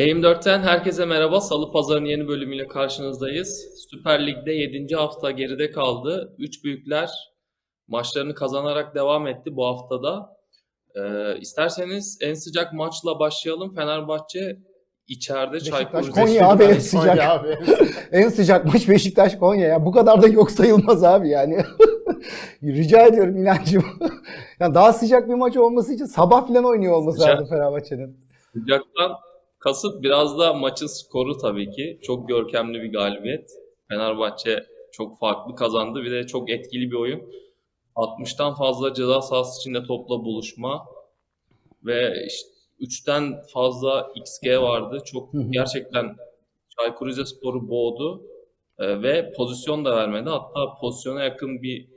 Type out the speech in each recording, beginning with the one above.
TM4'ten herkese merhaba. Salı Pazarı'nın yeni bölümüyle karşınızdayız. Süper Lig'de 7. hafta geride kaldı. Üç büyükler maçlarını kazanarak devam etti bu haftada. Ee, isterseniz en sıcak maçla başlayalım. Fenerbahçe içeride Çaykur Beşiktaş Rizespor. Konya abi en sıcak. abi. en sıcak maç Beşiktaş Konya ya. Bu kadar da yok sayılmaz abi yani. Rica ediyorum inancım. yani daha sıcak bir maç olması için sabah falan oynuyor olması Sıcak. lazım Fenerbahçe'nin. Sıcaktan kasıt biraz da maçın skoru tabii ki. Çok görkemli bir galibiyet. Fenerbahçe çok farklı kazandı. Bir de çok etkili bir oyun. 60'tan fazla ceza sahası içinde topla buluşma ve işte 3'ten fazla XG vardı. Çok gerçekten Çaykur Rizespor'u boğdu Ee, ve pozisyon da vermedi. Hatta pozisyona yakın bir Bir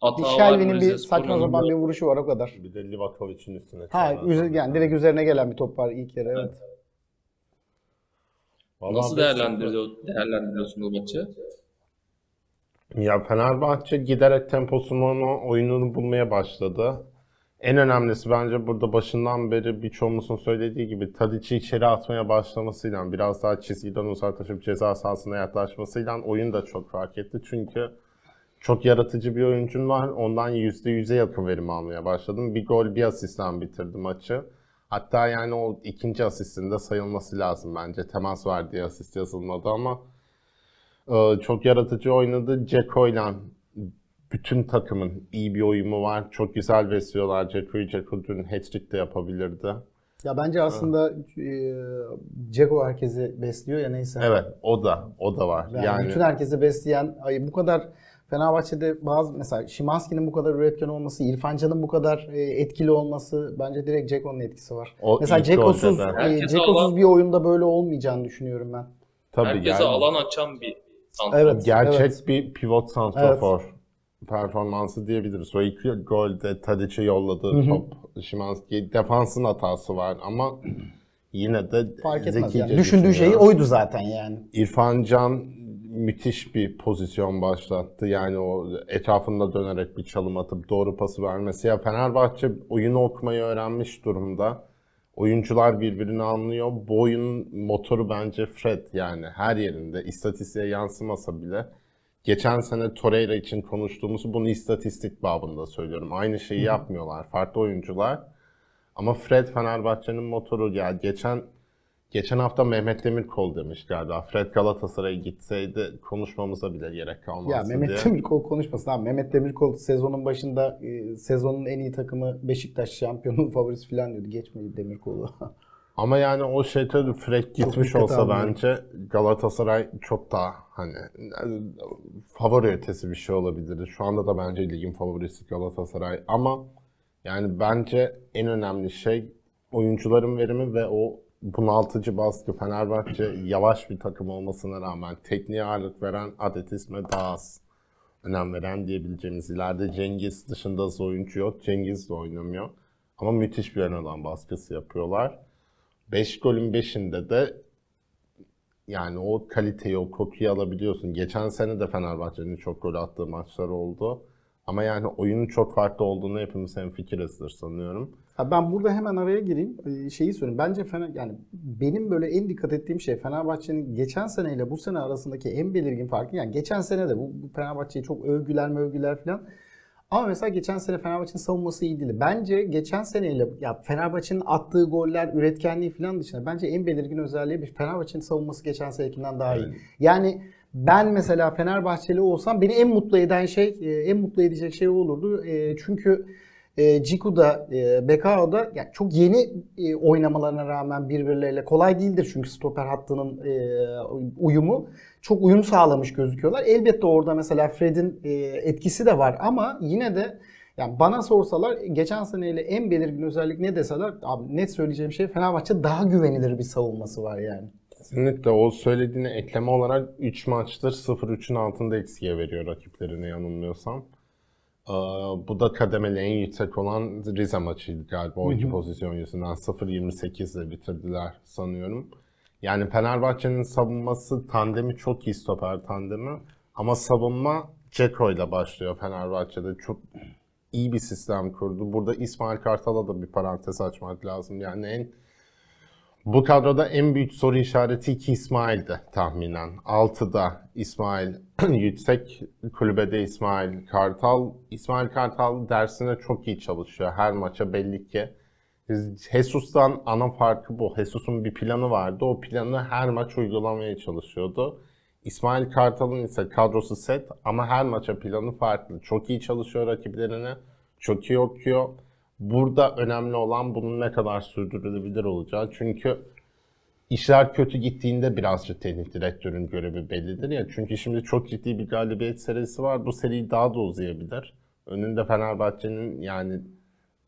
hata var Shelby'nin bir saçma sapan bir vuruşu var o kadar. Bir de Livakovic'in üstüne. Ha çarpan. üze- yani direkt üzerine gelen bir top var ilk yarı evet. Vallahi Nasıl değerlendiriyor, değerlendiriyorsunuz maçı? Ya Fenerbahçe giderek temposunu, oyununu bulmaya başladı. En önemlisi bence burada başından beri birçoğumuzun söylediği gibi Tadic'i içeri atmaya başlamasıyla biraz daha çizgiden uzaklaşıp ceza sahasına yaklaşmasıyla oyun da çok fark etti. Çünkü çok yaratıcı bir oyuncun var. Ondan %100'e yakın verim almaya başladım. Bir gol bir asistten bitirdi maçı. Hatta yani o ikinci asistinde sayılması lazım bence. Temas var diye asist yazılmadı ama çok yaratıcı oynadı. Ceko'yla bütün takımın iyi bir uyumu var. Çok güzel besliyorlar Ceko'yu. Ceko dün hat-trick de yapabilirdi. Ya bence aslında e, Ceko herkesi besliyor ya neyse. Evet, o da o da var. Yani, Yani, bütün herkesi besleyen, ay bu kadar Fenerbahçe'de bazı mesela Şimanski'nin bu kadar üretken olması, İrfan Can'ın bu kadar e, etkili olması bence direkt Ceko'nun etkisi var. o Mesela Cekosuz, e, Cekosuz bir oyunda böyle olmayacağını düşünüyorum ben. Tabii Herkese yani alan açan bir. Evet. gerçek bir pivot santrafor performansı diyebiliriz. O ilk golde Tadic'e yolladığı Hı hı. top Şimanski defansın hatası var ama yine de Fark etmez zekice yani. Düşündüğü şey düşünüyor. oydu zaten yani. İrfan Can müthiş bir pozisyon başlattı. Yani o etrafında dönerek bir çalım atıp doğru pası vermesi. Ya Fenerbahçe oyunu okumayı öğrenmiş durumda. Oyuncular birbirini anlıyor. Bu oyunun motoru bence Fred yani her yerinde. İstatistiğe yansımasa bile. Geçen sene Torreira için konuştuğumuz bunu istatistik babında söylüyorum. Aynı şeyi yapmıyorlar. Farklı oyuncular. Ama Fred Fenerbahçe'nin motoru. Ya geçen Geçen hafta Mehmet Demirkol demiş galiba. Fred Galatasaray'a gitseydi konuşmamıza bile gerek kalmazdı Ya Mehmet diye. Demirkol konuşmasın abi. Mehmet Demirkol sezonun başında e, sezonun en iyi takımı Beşiktaş şampiyonun favorisi falan diyordu. Geçmedi Demirkol'u. Ama yani o şey tabii Fred gitmiş olsa almıyorum. bence Galatasaray çok daha hani favori ötesi bir şey olabilirdi. Şu anda da bence ligin favorisi Galatasaray ama yani bence en önemli şey oyuncuların verimi ve o bunaltıcı baskı Fenerbahçe yavaş bir takım olmasına rağmen tekniğe ağırlık veren atletizme daha az önem veren diyebileceğimiz ileride Cengiz dışında oyuncu yok. Cengiz de oynamıyor. Ama müthiş bir ön alan baskısı yapıyorlar. 5 golün 5'inde de yani o kaliteyi, o kokuyu alabiliyorsun. Geçen sene de Fenerbahçe'nin çok gol attığı maçlar oldu. Ama yani oyunun çok farklı olduğunu hepimiz hemfikirizdir sanıyorum. Ha ben burada hemen araya gireyim. Ee, Şeyi söyleyeyim. Bence Fener yani benim böyle en dikkat ettiğim şey Fenerbahçe'nin geçen seneyle bu sene arasındaki en belirgin farkı. Yani geçen sene de bu, bu Fenerbahçe'yi çok övgüler mövgüler falan. Ama mesela geçen sene Fenerbahçe'nin savunması iyi değildi. Bence geçen seneyle ya Fenerbahçe'nin attığı goller, üretkenliği falan dışında bence en belirgin özelliği bir Fenerbahçe'nin savunması geçen senekinden daha iyi. Evet. Yani ben mesela Fenerbahçeli olsam beni en mutlu eden şey, e, en mutlu edecek şey olurdu. E, Çünkü e, Ciku'da, Bekao'da yani çok yeni oynamalarına rağmen birbirleriyle kolay değildir çünkü stoper hattının uyumu. Çok uyum sağlamış gözüküyorlar. Elbette orada mesela Fred'in etkisi de var ama yine de yani bana sorsalar geçen seneyle en belirgin özellik ne deseler abi net söyleyeceğim şey Fenerbahçe daha güvenilir bir savunması var yani. Kesinlikle o söylediğine ekleme olarak 3 maçtır 0-3'ün altında eksiye veriyor rakiplerine yanılmıyorsam. Ee, bu da kademeli en yüksek olan Rize maçıydı galiba. O iki pozisyon yüzünden 0-28 ile bitirdiler sanıyorum. Yani Fenerbahçe'nin savunması tandemi çok iyi stoper tandemi. Ama savunma Ceko ile başlıyor Fenerbahçe'de. Çok iyi bir sistem kurdu. Burada İsmail Kartal'a da bir parantez açmak lazım. Yani en bu kadroda en büyük soru işareti iki İsmail'di tahminen. 6'da İsmail yüksek, kulübede İsmail Kartal. İsmail Kartal dersine çok iyi çalışıyor. Her maça belli ki. Jesus'tan ana farkı bu. Jesus'un bir planı vardı. O planı her maç uygulamaya çalışıyordu. İsmail Kartal'ın ise kadrosu set ama her maça planı farklı. Çok iyi çalışıyor rakiplerine. Çok iyi okuyor. Burada önemli olan bunun ne kadar sürdürülebilir olacağı. Çünkü işler kötü gittiğinde birazcık teknik direktörün görevi bellidir ya. Çünkü şimdi çok ciddi bir galibiyet serisi var. Bu seri daha da uzayabilir. Önünde Fenerbahçe'nin yani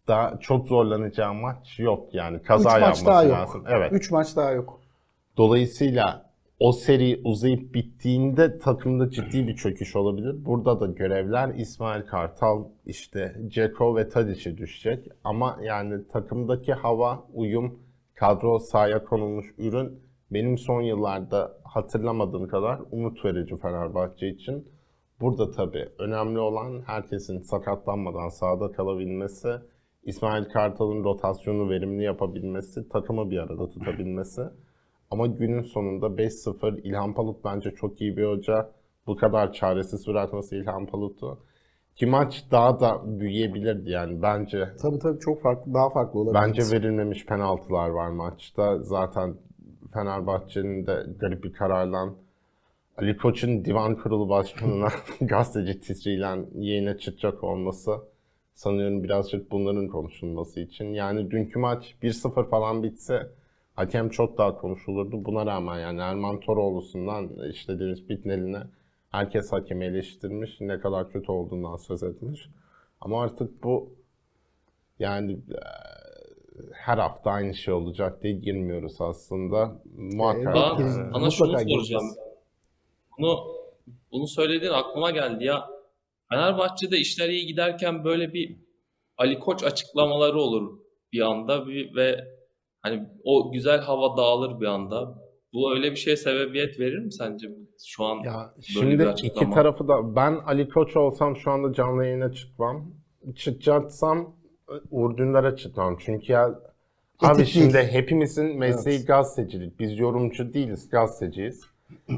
daha çok zorlanacağı maç yok yani. 3 Kaza maç yapması daha yok. lazım. Evet. 3 maç daha yok. Dolayısıyla o seri uzayıp bittiğinde takımda ciddi bir çöküş olabilir. Burada da görevler İsmail Kartal, işte Ceko ve Tadic'e düşecek. Ama yani takımdaki hava, uyum, kadro sahaya konulmuş ürün benim son yıllarda hatırlamadığım kadar umut verici Fenerbahçe için. Burada tabii önemli olan herkesin sakatlanmadan sahada kalabilmesi, İsmail Kartal'ın rotasyonu verimli yapabilmesi, takımı bir arada tutabilmesi. Ama günün sonunda 5-0 İlhan Palut bence çok iyi bir hoca. Bu kadar çaresiz bırakması İlhan Palut'u. Ki maç daha da büyüyebilirdi yani bence. Tabii tabii çok farklı, daha farklı olabilir. Bence verilmemiş penaltılar var maçta. Zaten Fenerbahçe'nin de garip bir kararla Ali Koç'un divan kurulu başkanına gazeteci titriyle yayına çıkacak olması sanıyorum birazcık bunların konuşulması için. Yani dünkü maç 1-0 falan bitse hakem çok daha konuşulurdu. Buna rağmen yani Erman Toroğlu'sundan işte Deniz Bitneli'ne herkes hakemi eleştirmiş. Ne kadar kötü olduğundan söz etmiş. Ama artık bu yani eee, her hafta aynı şey olacak diye girmiyoruz aslında. Muhakkak. Ben gireceğiz. sana Mutlaka şunu soracağım. Bunu bunu söylediğin aklıma geldi ya. Fenerbahçe'de işler iyi giderken böyle bir Ali Koç açıklamaları olur bir anda bir, ve hani o güzel hava dağılır bir anda. Bu öyle bir şeye sebebiyet verir mi sence şu an? Ya bir şimdi iki açıklama. tarafı da ben Ali Koç olsam şu anda canlı yayına çıkmam. Çıkacaksam Uğur Dündar'a çıkmam. Çünkü ya abi Etik şimdi değil. hepimizin mesleği Evet. gazetecilik. Biz yorumcu değiliz, gazeteciyiz.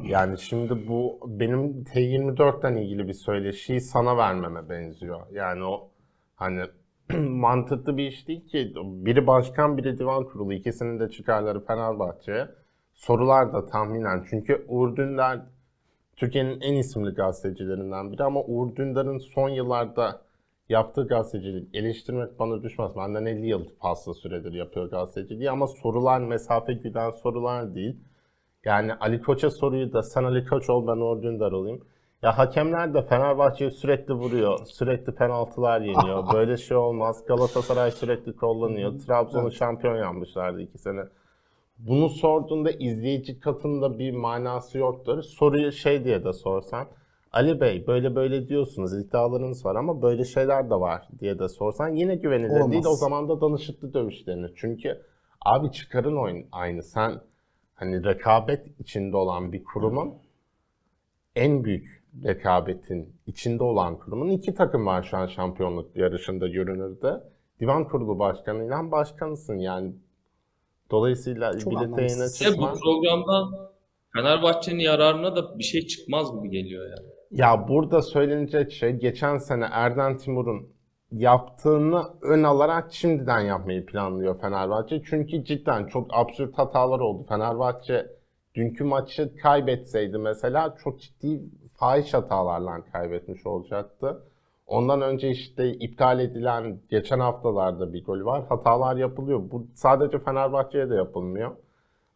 Yani şimdi bu benim T24'ten ilgili bir söyleşiyi sana vermeme benziyor. Yani o hani mantıklı bir iş değil ki. Biri başkan, biri divan kurulu. İkisinin de çıkarları Fenerbahçe'ye. Sorular da tahminen. Çünkü Uğur Dündar Türkiye'nin en isimli gazetecilerinden biri ama Uğur Dündar'ın son yıllarda yaptığı gazetecilik eleştirmek bana düşmez. Benden 50 yıl fazla süredir yapıyor gazeteciliği ama sorular mesafe güden sorular değil. Yani Ali Koç'a soruyu da sen Ali Koç ol ben Uğur Dündar olayım. Ya hakemler de Fenerbahçe'yi sürekli vuruyor. Sürekli penaltılar yeniyor. Böyle şey olmaz. Galatasaray sürekli kullanıyor. Trabzon'u şampiyon yapmışlardı iki sene. Bunu sorduğunda izleyici katında bir manası yoktur. Soruyu şey diye de sorsan. Ali Bey böyle böyle diyorsunuz iddialarınız var ama böyle şeyler de var diye de sorsan yine güvenilir Olmaz. değil. O zaman da danışıklı dövüş denir. Çünkü abi çıkarın oyun aynı. Sen hani rekabet içinde olan bir kurumun en büyük rekabetin içinde olan kurumun iki takım var şu an şampiyonluk yarışında görünürde. Divan kurulu başkanıyla başkanısın yani. Dolayısıyla Çok birlikte yayına. Ya bu çıkman. programdan Fenerbahçe'nin yararına da bir şey çıkmaz gibi geliyor yani. Ya burada söylenecek şey geçen sene Erden Timur'un yaptığını ön alarak şimdiden yapmayı planlıyor Fenerbahçe. Çünkü cidden çok absürt hatalar oldu. Fenerbahçe dünkü maçı kaybetseydi mesela çok ciddi fahiş hatalarla kaybetmiş olacaktı. Ondan önce işte iptal edilen geçen haftalarda bir gol var. Hatalar yapılıyor. Bu sadece Fenerbahçe'ye de yapılmıyor.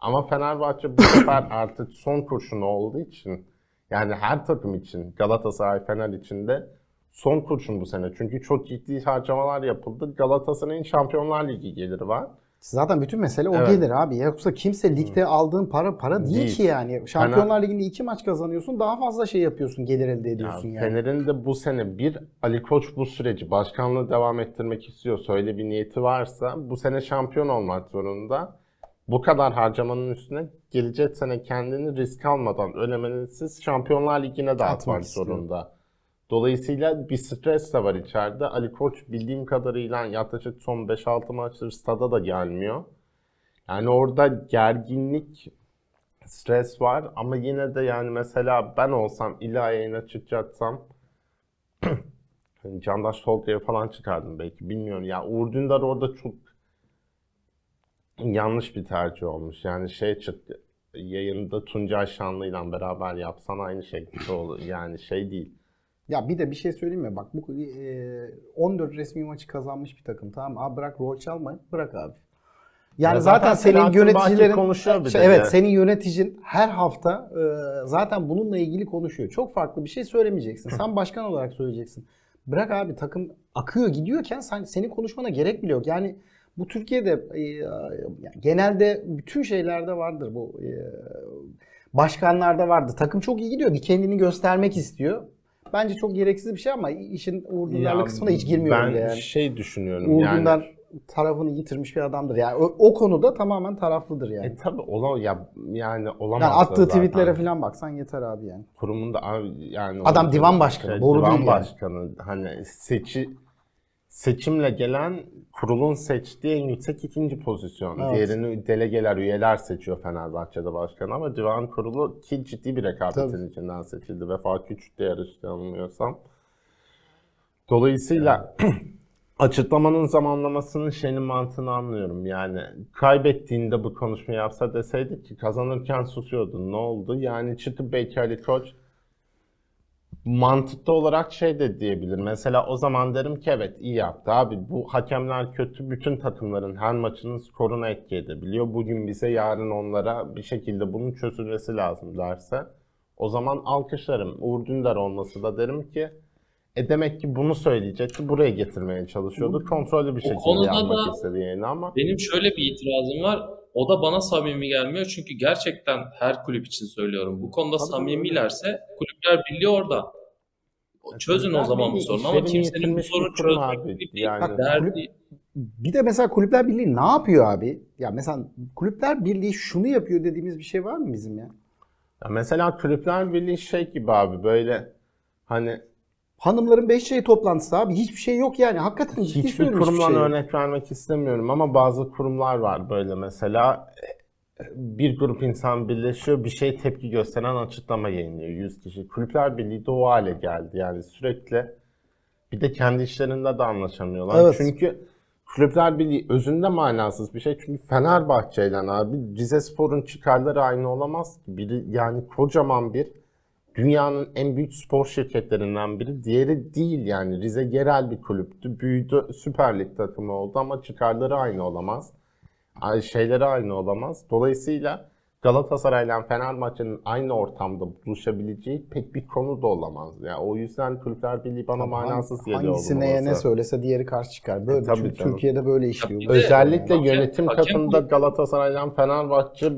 Ama Fenerbahçe bu sefer artık son kurşunu olduğu için yani her takım için Galatasaray, Fener için de son kurşun bu sene. Çünkü çok ciddi harcamalar yapıldı. Galatasaray'ın Şampiyonlar Ligi geliri var. Zaten bütün mesele o Evet. gelir abi. Yoksa kimse ligde aldığın para para değil, Değil. ki yani. Şampiyonlar Ligi'nde iki maç kazanıyorsun daha fazla şey yapıyorsun gelir elde Ya ediyorsun yani. Fener'in de bu sene bir Ali Koç bu süreci başkanlığı devam ettirmek istiyorsa öyle bir niyeti varsa bu sene şampiyon olmak zorunda. Bu kadar harcamanın üstüne gelecek sene kendini risk almadan ölemenisiz Şampiyonlar Ligi'ne dağıtmak istiyor. Dolayısıyla bir stres de var içeride. Ali Koç bildiğim kadarıyla yaklaşık son 5-6 maçtır stada da gelmiyor. Yani orada gerginlik, stres var ama yine de yani mesela ben olsam illa yayına çıkacaksam Candaş Tolga'ya falan çıkardım belki bilmiyorum. Ya Uğur Dündar orada çok yanlış bir tercih olmuş. Yani şey çıktı yayında Tuncay Şanlı ile beraber yapsan aynı gibi olur. Yani şey değil. Ya bir de bir şey söyleyeyim mi? Bak bu e, 14 resmi maçı kazanmış bir takım tamam? Abi bırak rol çalmayı bırak abi. Yani Ya zaten, zaten senin yöneticilerin konuşuyor bir Şey, evet ya. senin yöneticin her hafta e, zaten bununla ilgili konuşuyor. Çok farklı bir şey söylemeyeceksin. Sen başkan olarak söyleyeceksin. Bırak abi takım akıyor gidiyorken sen senin konuşmana gerek bile yok. Yani bu Türkiye'de e, yani genelde bütün şeylerde vardır bu. E, başkanlarda vardı. Takım çok iyi gidiyor. Bir kendini göstermek istiyor. Bence çok gereksiz bir şey ama işin Uğur Dündar'la kısmına hiç girmiyorum Ben bile yani. şey düşünüyorum Uğur yani. Dündar tarafını yitirmiş bir adamdır. Yani o, o konuda tamamen taraflıdır yani. E tabi ola ya yani olamaz. Yani attığı zaten. tweetlere falan baksan yeter abi yani. kurumun da abi yani Adam divan başkanı, şey, doğru divan değil yani. başkanı hani seçi seçimle gelen kurulun seçtiği en yüksek ikinci pozisyon. Evet. Diğerini delegeler, üyeler seçiyor Fenerbahçe'de başkanı ama divan kurulu ki ciddi bir rekabetin Tabii. içinden seçildi. Vefa Küçük'te yarıştı yanılmıyorsam. Dolayısıyla açıklamanın zamanlamasının şeyinin mantığını anlıyorum. Yani kaybettiğinde bu konuşmayı yapsa deseydi ki kazanırken susuyordun. Ne oldu? Yani çıkıp belki Ali Koç mantıklı olarak şey de diyebilir. Mesela o zaman derim ki evet iyi yaptı abi. Bu hakemler kötü. Bütün takımların her maçının skoruna etki edebiliyor. Bugün bize yarın onlara bir şekilde bunun çözülmesi lazım derse. O zaman alkışlarım. Uğur Dündar olması da derim ki e demek ki bunu söyleyecekti. Buraya getirmeye çalışıyordu. Kontrollü bir şekilde yapmak da- istedi yayını ama Benim şöyle bir itirazım var. O da bana samimi gelmiyor. Çünkü gerçekten her kulüp için söylüyorum. Bu konuda Tabii, samimilerse kulüpler birliği orada. Çözün o Kulüpler zaman bu sorunu ama kimsenin bu sorunu çözmek abi. gibi Yani- bir derdi. Bir de mesela Kulüpler Birliği ne yapıyor abi? Ya mesela Kulüpler Birliği şunu yapıyor dediğimiz bir şey var mı bizim ya? ya mesela Kulüpler Birliği şey gibi abi böyle hani Hanımların beş şey toplantısı abi. Hiçbir şey yok yani. Hakikaten ciddi Hiçbir söylüyorum, hiçbir kurumdan şey yok. örnek vermek istemiyorum ama bazı kurumlar var böyle mesela e, bir grup insan birleşiyor bir şey tepki gösteren açıklama yayınlıyor 100 kişi. Kulüpler Birliği de o hale geldi yani sürekli bir de kendi işlerinde de anlaşamıyorlar. Evet. Çünkü Kulüpler Birliği özünde manasız bir şey. Çünkü Fenerbahçe ile abi Rize Spor'un çıkarları aynı olamaz. Biri yani kocaman bir dünyanın en büyük spor şirketlerinden biri. Diğeri değil yani. Rize yerel bir kulüptü. Büyüdü. Süper Lig takımı oldu ama çıkarları aynı olamaz. Şeyleri aynı olamaz. Dolayısıyla Galatasaray'la Fenerbahçe'nin aynı ortamda buluşabileceği pek bir konu da olamaz. Yani o yüzden Kulüpler Birliği bana manasız geliyor. Hangisi neye ne söylese diğeri karşı çıkar. Böyle E, tabii çünkü canım. Türkiye'de böyle işliyor. de- Özellikle Hakem- yönetim katında Galatasaray'dan Fenerbahçe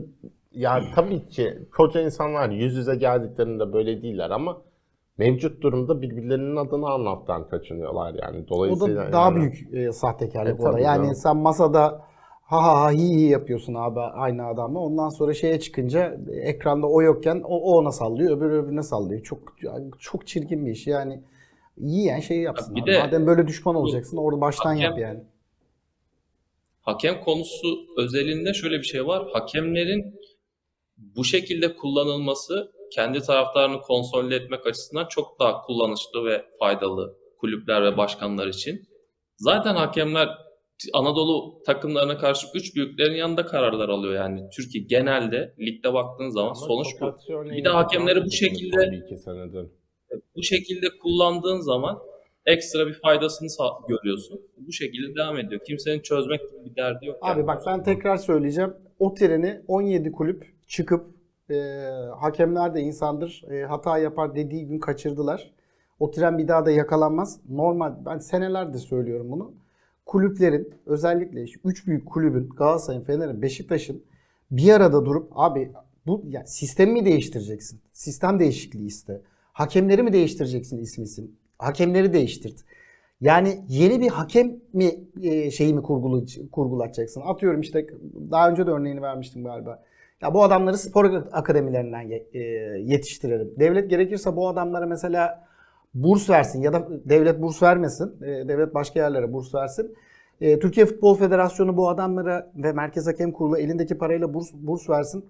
ya tabii ki koca insanlar yüz yüze geldiklerinde böyle değiller ama mevcut durumda birbirlerinin adını anlattan kaçınıyorlar yani. O Dolayısıyla da daha yani- büyük e, sahtekarlık E, o da. tabii Yani canım. sen masada ha ha ha hi hi yapıyorsun abi aynı adamla. Ondan sonra şeye çıkınca ekranda o yokken o, o ona sallıyor, öbürü öbürüne sallıyor. Çok çok çirkin bir iş. Yani yiyen şeyi yapsın. bir abi. de- Madem böyle düşman olacaksın orada baştan Hakem- yap yani. Hakem konusu özelinde şöyle bir şey var. Hakemlerin bu şekilde kullanılması kendi taraftarını konsolide etmek açısından çok daha kullanışlı ve faydalı kulüpler ve başkanlar için. Zaten hakemler Anadolu takımlarına karşı üç büyüklerin yanında kararlar alıyor yani. Türkiye genelde ligde baktığın zaman Ama sonuç bu. Bir de hakemleri bu şekilde-. Bu şekilde kullandığın zaman ekstra bir faydasını görüyorsun. Bu şekilde devam ediyor. Kimsenin çözmek gibi bir derdi yok. Abi yani. bak ben tekrar söyleyeceğim. O treni 17 kulüp çıkıp e, hakemler de insandır. e, hata yapar dediği gün kaçırdılar. O tren bir daha da yakalanmaz. Normal ben senelerdir söylüyorum bunu. kulüplerin özellikle şu üç büyük kulübün Galatasaray'ın, Fener'in, Beşiktaş'ın bir arada durup abi bu ya sistemi mi değiştireceksin? Sistem değişikliği iste. Hakemleri mi değiştireceksin isim isim? Hakemleri değiştirt. Yani yeni bir hakem mi e, şeyi mi kurgulatacaksın? Atıyorum işte daha önce de örneğini vermiştim galiba. Ya bu adamları spor akademilerinden e, yetiştirelim. Devlet gerekirse bu adamlara mesela burs versin ya da devlet burs vermesin. E, devlet başka yerlere burs versin. E, Türkiye Futbol Federasyonu bu adamlara ve Merkez Hakem Kurulu elindeki parayla burs, burs versin.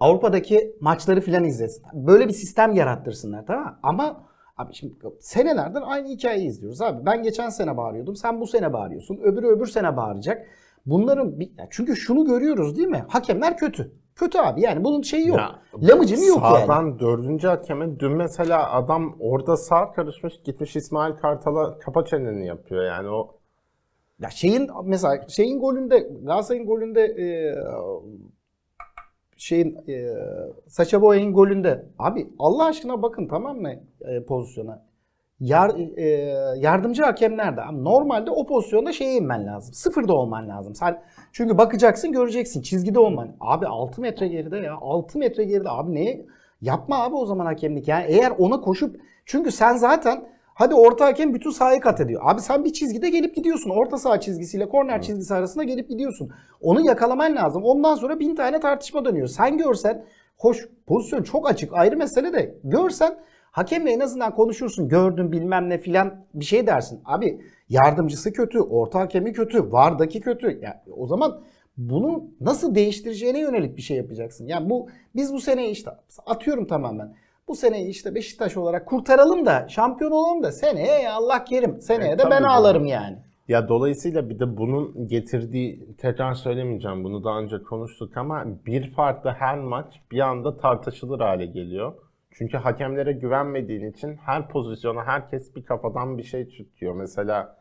Avrupa'daki maçları filan izlesin. Böyle bir sistem yarattırsınlar tamam mı? Ama abi şimdi senelerdir aynı hikayeyi izliyoruz abi. Ben geçen sene bağırıyordum. Sen bu sene bağırıyorsun. Öbürü öbür sene bağıracak. Bunların bir, çünkü şunu görüyoruz değil mi? Hakemler kötü. Kötü abi yani bunun şeyi yok. Ya, Lamıcımı yok yani. Sağdan dördüncü hakeme dün mesela adam orada sağ karışmış gitmiş İsmail Kartal'a kapa çeneni yapıyor yani o Ya şeyin mesela şeyin golünde Galatasaray'ın golünde e, şeyin e, Sacha Boey'in golünde abi Allah aşkına bakın tamam mı e, pozisyona. Yar, e, yardımcı hakem nerede? Abi normalde o pozisyonda şeye inmen lazım. Sıfırda olman lazım. Sen çünkü bakacaksın göreceksin çizgide olman. Abi 6 metre geride ya 6 metre geride abi neye? Yapma abi o zaman hakemlik. Yani eğer ona koşup çünkü sen zaten hadi orta hakem bütün sahayı kat ediyor. Abi sen bir çizgide gelip gidiyorsun. Orta saha çizgisiyle korner çizgisi arasında gelip gidiyorsun. Onu yakalaman lazım. Ondan sonra bin tane tartışma dönüyor. Sen görsen hoş pozisyon çok açık ayrı mesele de görsen hakemle en azından konuşursun. Gördün bilmem ne filan bir şey dersin. Abi yardımcısı kötü, orta hakemi kötü, vardaki kötü. Ya, o zaman bunu nasıl değiştireceğine yönelik bir şey yapacaksın. Yani bu biz bu sene işte atıyorum tamamen. Bu seneyi işte Beşiktaş olarak kurtaralım da şampiyon olalım da seneye Allah kerim. Seneye E, de ben ağlarım yani. Ya dolayısıyla bir de bunun getirdiği, tekrar söylemeyeceğim bunu daha önce konuştuk ama bir farklı her maç bir anda tartışılır hale geliyor. Çünkü hakemlere güvenmediğin için her pozisyona herkes bir kafadan bir şey çıkıyor. Mesela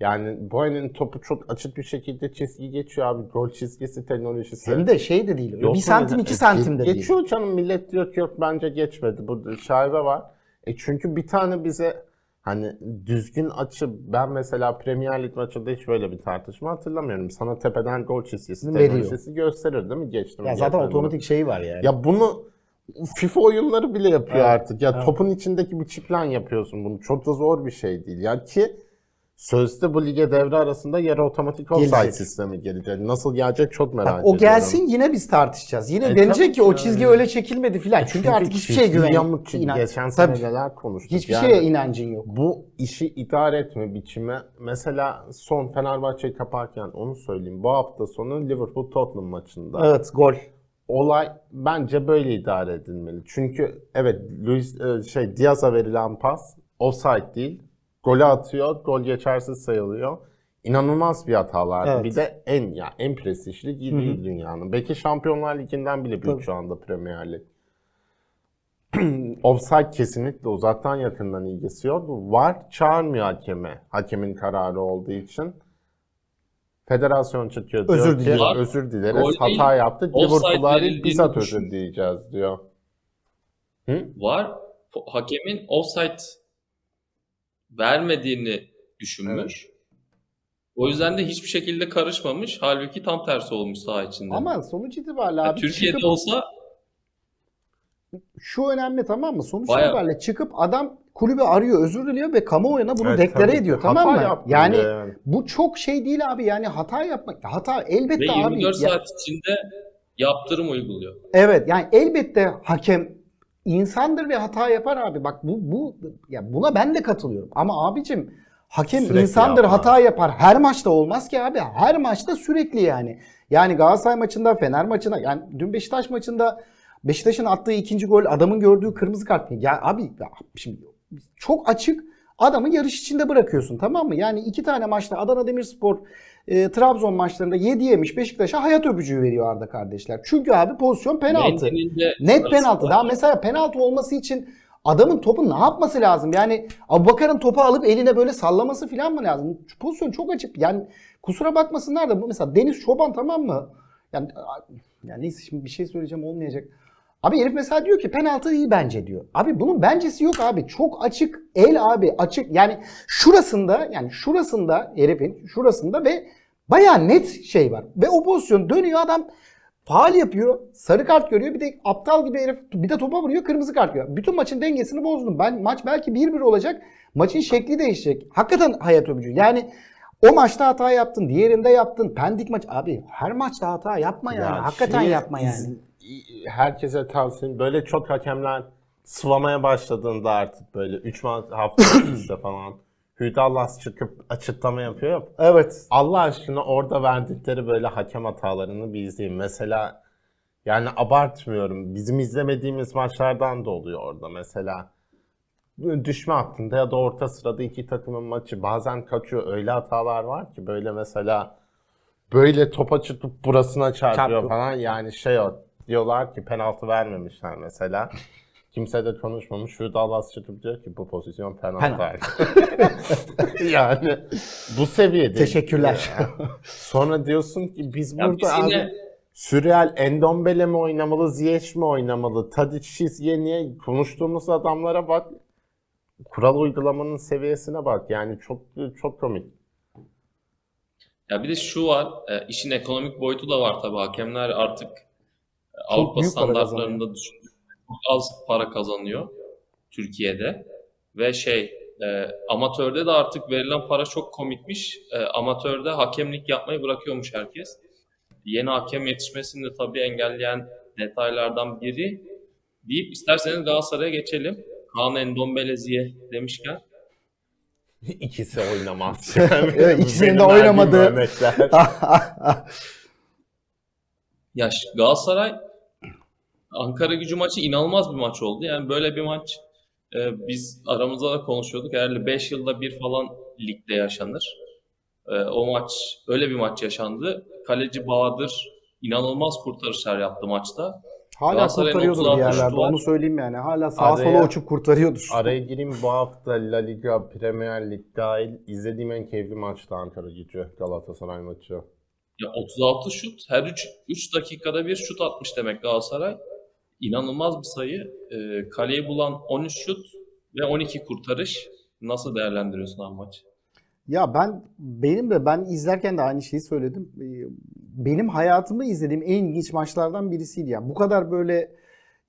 yani Boyan'ın topu çok açık bir şekilde çizgi geçiyor abi. Gol çizgisi teknolojisi. Hem de şey de değil. Yok bir santim iki E, santim de değil. Geçiyor canım millet diyor ki yok bence geçmedi. Bu şaibe var. E çünkü bir tane bize hani düzgün açı ben mesela Premier Lig maçında hiç böyle bir tartışma hatırlamıyorum. Sana tepeden gol çizgisi teknolojisi gösterir değil mi? Geçtim. Ya zaten otomatik şeyi var yani. Ya bunu FIFA oyunları bile yapıyor Evet, artık. Ya evet. topun içindeki bir çiplen yapıyorsun bunu. Çok da zor bir şey değil. Ya ki sözde bu lige devre arasında yarı otomatik offside sistemi gelecek. Nasıl gelecek çok merak Bak, ediyorum. o gelsin yine biz tartışacağız. Yine E, denecek ki o çizgi öyle çekilmedi filan. Çünkü, artık hiçbir şeye güven. inan- Geçen Tabii. sene neler konuştuk. Hiçbir Yani şeye inancın yok. Bu işi idare etme biçimi. Mesela son Fenerbahçe'yi kaparken onu söyleyeyim. Bu hafta sonu Liverpool Tottenham maçında. Evet gol. Olay bence böyle idare edilmeli. Çünkü evet Luis e, şey Diaz'a verilen pas offside değil. Golü atıyor, gol geçersiz sayılıyor. İnanılmaz bir hatalar. Evet. Bir de en ya en prestijli değil dünyanın. Belki Şampiyonlar Ligi'nden bile büyük Tabii. şu anda Premier Lig. Offside kesinlikle uzaktan yakından ilgisi yok. Var çağırmıyor hakeme. Hakemin kararı olduğu için. Federasyon çıkıyor diyor Özür ki diliyor. özür dileriz Gol değil, hata yaptık. offside Liverpool'a değil verildiğini düşün. özür dileyeceğiz diyor. Hı? Var. Hakemin offside vermediğini düşünmüş. O yüzden de hiçbir şekilde karışmamış. Halbuki tam tersi olmuş saha içinde. Ama sonuç itibariyle Ya abi Türkiye'de çıkıp, olsa şu önemli tamam mı? Sonuç Bayağı- itibariyle çıkıp adam kulübü arıyor, özür diliyor ve kamuoyuna bunu Evet, deklare tabii. ediyor Hata tamam mı? yaptım Yani yani. bu çok şey değil abi yani hata yapmak. Hata elbette ve abi. 24 Ya- saat içinde yaptırım uyguluyor. Evet yani elbette hakem insandır ve hata yapar abi. Bak bu bu ya buna ben de katılıyorum. Ama abicim hakem Sürekli insandır yapar. hata yapar. Her maçta olmaz ki abi. Her maçta sürekli yani. Yani Galatasaray maçında, Fener maçında yani dün Beşiktaş maçında Beşiktaş'ın attığı ikinci gol adamın gördüğü kırmızı kart. Ya abi ya şimdi çok açık adamı yarış içinde bırakıyorsun tamam mı? Yani iki tane maçta Adana Demirspor e, Trabzon maçlarında 7 yemiş Beşiktaş'a hayat öpücüğü veriyor Arda kardeşler. Çünkü abi pozisyon penaltı. Net penaltı. Daha mesela penaltı olması için adamın topu ne yapması lazım? Yani Abubakar'ın topu alıp eline böyle sallaması falan mı lazım? Pozisyon çok açık. Yani kusura bakmasınlar da bu mesela Deniz Çoban tamam mı? Yani, yani neyse şimdi bir şey söyleyeceğim olmayacak. Abi herif mesela diyor ki penaltı iyi bence diyor. Abi bunun bencesi yok abi. Çok açık el abi açık. Yani şurasında yani şurasında herifin şurasında ve bayağı net şey var. Ve o pozisyon dönüyor adam faal yapıyor. Sarı kart görüyor. Bir de aptal gibi herif bir de topa vuruyor. Kırmızı kart görüyor. Bütün maçın dengesini bozdum. Ben maç belki 1-1 olacak. Maçın şekli değişecek. Hakikaten hayat öpücü. Yani o maçta hata yaptın, diğerinde yaptın. Pendik maç abi her maçta hata yapma yani. Ya Hakikaten şeyi yapma yani. Herkese tavsiyem böyle çok hakemler sıvamaya başladığında artık böyle 3 hafta üstte falan Hüdallas çıkıp açıklama yapıyor ya. Evet. Allah aşkına orada verdikleri böyle hakem hatalarını bir izleyin. Mesela yani abartmıyorum. Bizim izlemediğimiz maçlardan da oluyor orada mesela. Düşme hattında ya da orta sırada iki takımın maçı bazen kaçıyor. Öyle hatalar var ki böyle mesela böyle topa çıkıp burasına çarpıyor Çarpıyor. falan. Yani şey o diyorlar ki penaltı vermemişler mesela. Kimse de konuşmamış. Şu Dallas çıkıp diyor ki bu pozisyon penaltı. yani bu seviyede. Teşekkürler. Sonra diyorsun ki biz Ya burada biz abi yine Sürreal Endombele mi oynamalı, Ziyech mi oynamalı, Tadic, niye konuştuğumuz adamlara bak. Kural uygulamanın seviyesine bak. Yani çok çok komik. Ya bir de şu var, e, işin ekonomik boyutu da var tabii. Hakemler artık Avrupa standartlarında çok az para kazanıyor Türkiye'de. Ve şey, e, amatörde de artık verilen para çok komikmiş. E, amatörde hakemlik yapmayı bırakıyormuş herkes. Yeni hakem yetişmesini de tabii engelleyen detaylardan biri deyip isterseniz Galatasaray'a geçelim. Kaan Endombele Ziye demişken. İkisi oynamaz. Evet, ikisinin de oynamadığı-. Ya Galatasaray Ankara Gücü maçı inanılmaz bir maç oldu. Yani böyle bir maç e, biz aramızda da konuşuyorduk. Herhalde 5 yılda bir falan ligde yaşanır. E, o maç öyle bir maç yaşandı. Kaleci Bahadır inanılmaz kurtarışlar yaptı maçta. Hala kurtarıyordur bir 36 yerlerde. Onu söyleyeyim yani. Hala sağa Araya- sola uçup kurtarıyordur. Araya gireyim bu hafta La Liga, Premier Lig dahil izlediğim en keyifli maçtı Ankara Gücü Galatasaray maçı. Ya 36 şut, her 3 3 dakikada bir şut atmış demek Galatasaray. İnanılmaz bir sayı. E, kaleyi bulan 13 şut ve 12 kurtarış. Nasıl değerlendiriyorsun abi maçı? Ya ben benim de ben izlerken de aynı şeyi söyledim. Ee, Benim hayatımda izlediğim en ilginç maçlardan birisiydi ya. Bu kadar böyle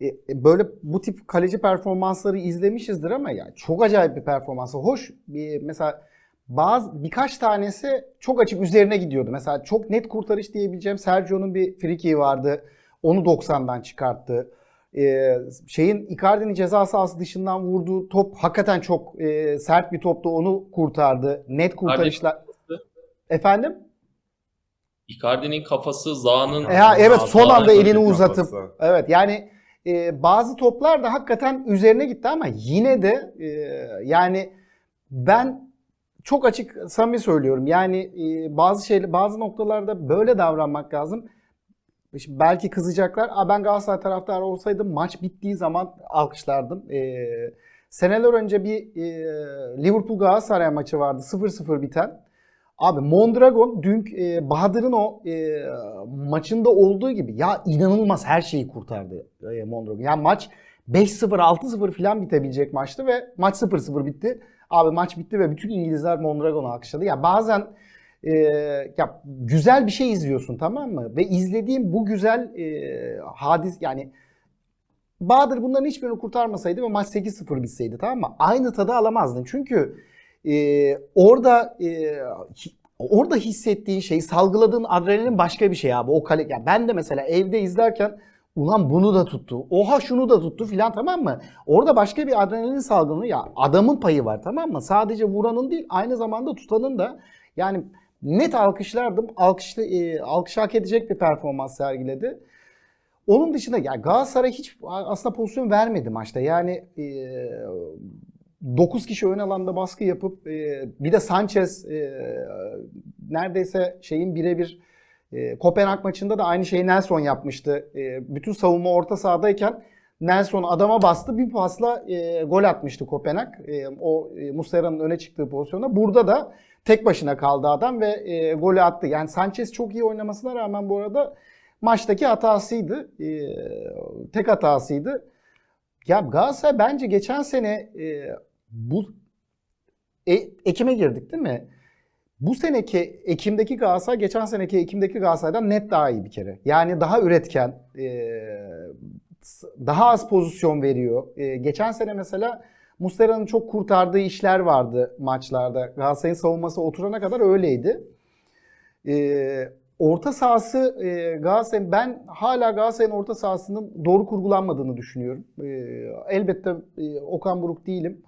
e, böyle bu tip kaleci performansları izlemişizdir ama ya çok acayip bir performansı. Hoş bir mesela bazı birkaç tanesi çok açık üzerine gidiyordu. Mesela çok net kurtarış diyebileceğim Sergio'nun bir friki vardı. Onu 90'dan çıkarttı. Ee, şeyin Icardi'nin ceza sahası dışından vurduğu top hakikaten çok e, sert bir toptu. Onu kurtardı. Net kurtarışlar. Efendim? Icardi'nin kafası Zaha'nın E ha, evet son anda elini uzatıp evet yani e, bazı toplar da hakikaten üzerine gitti ama yine de e, yani ben çok açık samimi söylüyorum. Yani e, bazı şeyler bazı noktalarda böyle davranmak lazım. Belki kızacaklar. Aa, ben Galatasaray taraftarı olsaydım maç bittiği zaman alkışlardım. E, seneler önce bir e, Liverpool Galatasaray maçı vardı 0-0 biten. Abi Mondragon dün e, Bahadır'ın o e, maçında olduğu gibi ya inanılmaz her şeyi kurtardı e, Mondragon. Yani maç 5-0 6-0 falan bitebilecek maçtı ve maç 0-0 bitti. Abi maç bitti ve bütün İngilizler Mondragon'u alkışladı. Ya bazen e, ya güzel bir şey izliyorsun tamam mı? Ve izlediğim bu güzel e, hadis yani Bahadır bunların hiçbirini kurtarmasaydı ve maç 8-0 bitseydi tamam mı? Aynı tadı alamazdın. Çünkü e, orada e, orada hissettiğin şey, salgıladığın adrenalin başka bir şey abi. O kale, ya ben de mesela evde izlerken ulan bunu da tuttu. Oha şunu da tuttu filan tamam mı? Orada başka bir adrenalin salgılanıyor. Ya adamın payı var tamam mı? Sadece vuranın değil aynı zamanda tutanın da yani net alkışlardım. Alkışlı, e, alkış hak edecek bir performans sergiledi. Onun dışında ya Galatasaray hiç aslında pozisyon vermedi maçta. Yani e, 9 kişi ön alanda baskı yapıp e, bir de Sanchez e, neredeyse şeyin birebir e, Kopenhag maçında da aynı şeyi Nelson yapmıştı. E, bütün savunma orta sahadayken Nelson adama bastı bir pasla e, gol atmıştı Kopenhag. E, o e, Muslera'nın öne çıktığı pozisyonda. Burada da tek başına kaldı adam ve e, golü attı. Yani Sanchez çok iyi oynamasına rağmen bu arada maçtaki hatasıydı. E, tek hatasıydı. Ya Galatasaray bence geçen sene e, bu e, Ekim'e girdik değil mi? Bu seneki Ekim'deki Galatasaray geçen seneki Ekim'deki Galatasaray'dan net daha iyi bir kere. Yani daha üretken, e, daha az pozisyon veriyor. E, geçen sene mesela Muslera'nın çok kurtardığı işler vardı maçlarda. Galatasaray'ın savunması oturana kadar öyleydi. E, orta sahası e, Galatasaray'ın ben hala Galatasaray'ın orta sahasının doğru kurgulanmadığını düşünüyorum. E, elbette e, Okan Buruk değilim.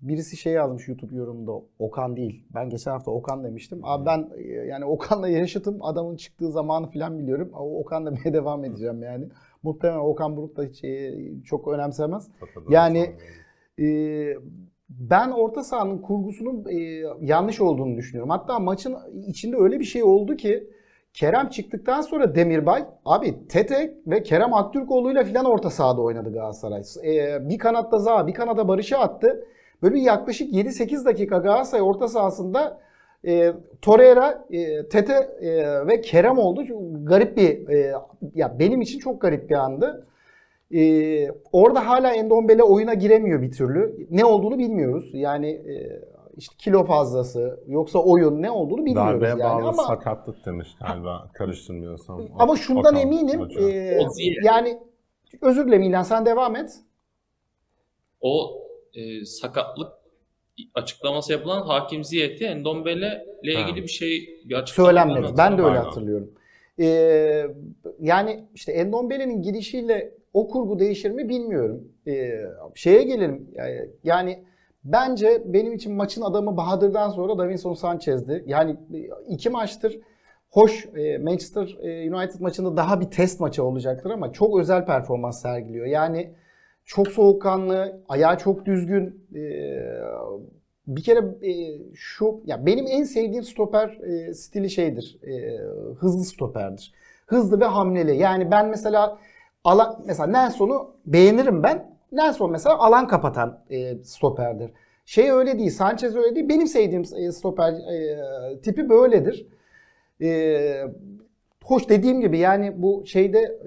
Birisi şey yazmış YouTube yorumunda. Okan değil. Ben geçen hafta Okan demiştim. Abi ben e, yani Okan'la yaşıtım. Adamın çıktığı zamanı falan biliyorum. O Okan demeye devam edeceğim yani. Muhtemelen Okan Buruk da hiç e, çok önemsemez. Yani e, ben orta sahanın kurgusunun e, yanlış olduğunu düşünüyorum. Hatta maçın içinde öyle bir şey oldu ki Kerem çıktıktan sonra Demirbay abi Tete ve Kerem Aktürkoğlu'yla filan orta sahada oynadı Galatasaray. E, bir kanatta Zaha bir kanada Barış'ı attı. Böyle bir yaklaşık 7-8 dakika Galatasaray orta sahasında e, Torreira, e, Tete e, ve Kerem oldu. Çok garip bir e, ya benim için çok garip bir andı. Ee, orada hala Endombele oyuna giremiyor bir türlü. Ne olduğunu bilmiyoruz. Yani e, işte kilo fazlası yoksa oyun ne olduğunu bilmiyoruz Darbeye yani. bağlı Ama sakatlık demiş galiba karıştırmıyorsam. ama şundan Okan eminim. E, yani özür dilerim İlhan sen devam et. O e, sakatlık açıklaması yapılan Hakim Ziyech'i Endombele ile Ha. ilgili bir şey bir açıklama Söylenmedi. Ben de öyle Aynen. hatırlıyorum. Ee, yani işte Endombele'nin gidişiyle o kurgu değişir mi bilmiyorum. Ee, şeye gelelim. Yani, yani bence benim için maçın adamı Bahadır'dan sonra Davinson Sanchez'di. Yani iki maçtır hoş e, Manchester e, United maçında daha bir test maçı olacaktır ama çok özel performans sergiliyor. Yani çok soğukkanlı, ayağı çok düzgün. Ee, bir kere e, şu ya benim en sevdiğim stoper e, stili şeydir. e, hızlı stoperdir. Hızlı ve hamleli. Yani ben mesela alan mesela Nelson'u beğenirim ben. Nelson mesela alan kapatan e, stoperdir. Şey öyle değil. Sanchez öyle değil. Benim sevdiğim stoper tipi böyledir. Hoş dediğim gibi yani bu şeyde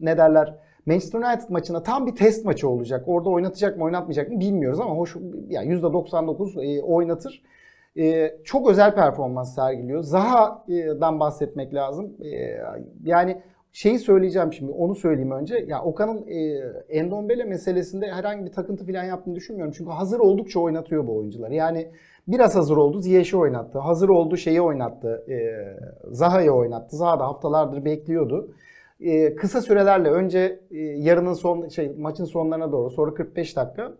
ne derler Manchester United maçına tam bir test maçı olacak. Orada oynatacak mı oynatmayacak mı bilmiyoruz ama hoş yani %99 e, oynatır. E, çok özel performans sergiliyor. Zaha'dan bahsetmek lazım. E, yani şeyi söyleyeceğim şimdi onu söyleyeyim önce. Ya Okan'ın e, Endombele meselesinde herhangi bir takıntı falan yaptığını düşünmüyorum. Çünkü hazır oldukça oynatıyor bu oyuncuları. Yani biraz hazır oldu Ziyech'i oynattı. Hazır oldu şeyi oynattı. E, Zaha'yı oynattı. Zaha da haftalardır bekliyordu. E, kısa sürelerle önce e, yarının son şey maçın sonlarına doğru sonra 45 dakika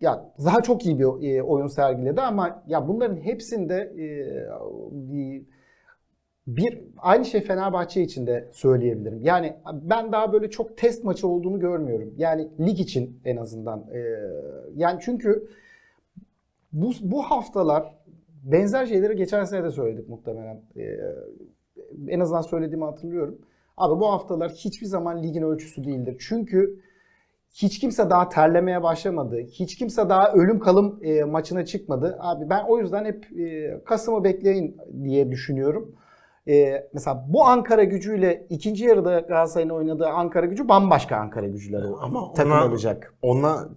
ya Zaha çok iyi bir e, oyun sergiledi ama ya bunların hepsinde e, bir, aynı şey Fenerbahçe için de söyleyebilirim. Yani ben daha böyle çok test maçı olduğunu görmüyorum. Yani lig için en azından. Yani çünkü bu, bu haftalar benzer şeyleri geçen sene de söyledik muhtemelen. En azından söylediğimi hatırlıyorum. Abi bu haftalar hiçbir zaman ligin ölçüsü değildir. Çünkü hiç kimse daha terlemeye başlamadı. Hiç kimse daha ölüm kalım e, maçına çıkmadı. Abi ben o yüzden hep e, Kasım'ı bekleyin diye düşünüyorum. E, mesela bu Ankara gücüyle ikinci yarıda Galatasaray'ın oynadığı Ankara gücü bambaşka Ankara gücüler o- Ama takım ona- olacak. Ona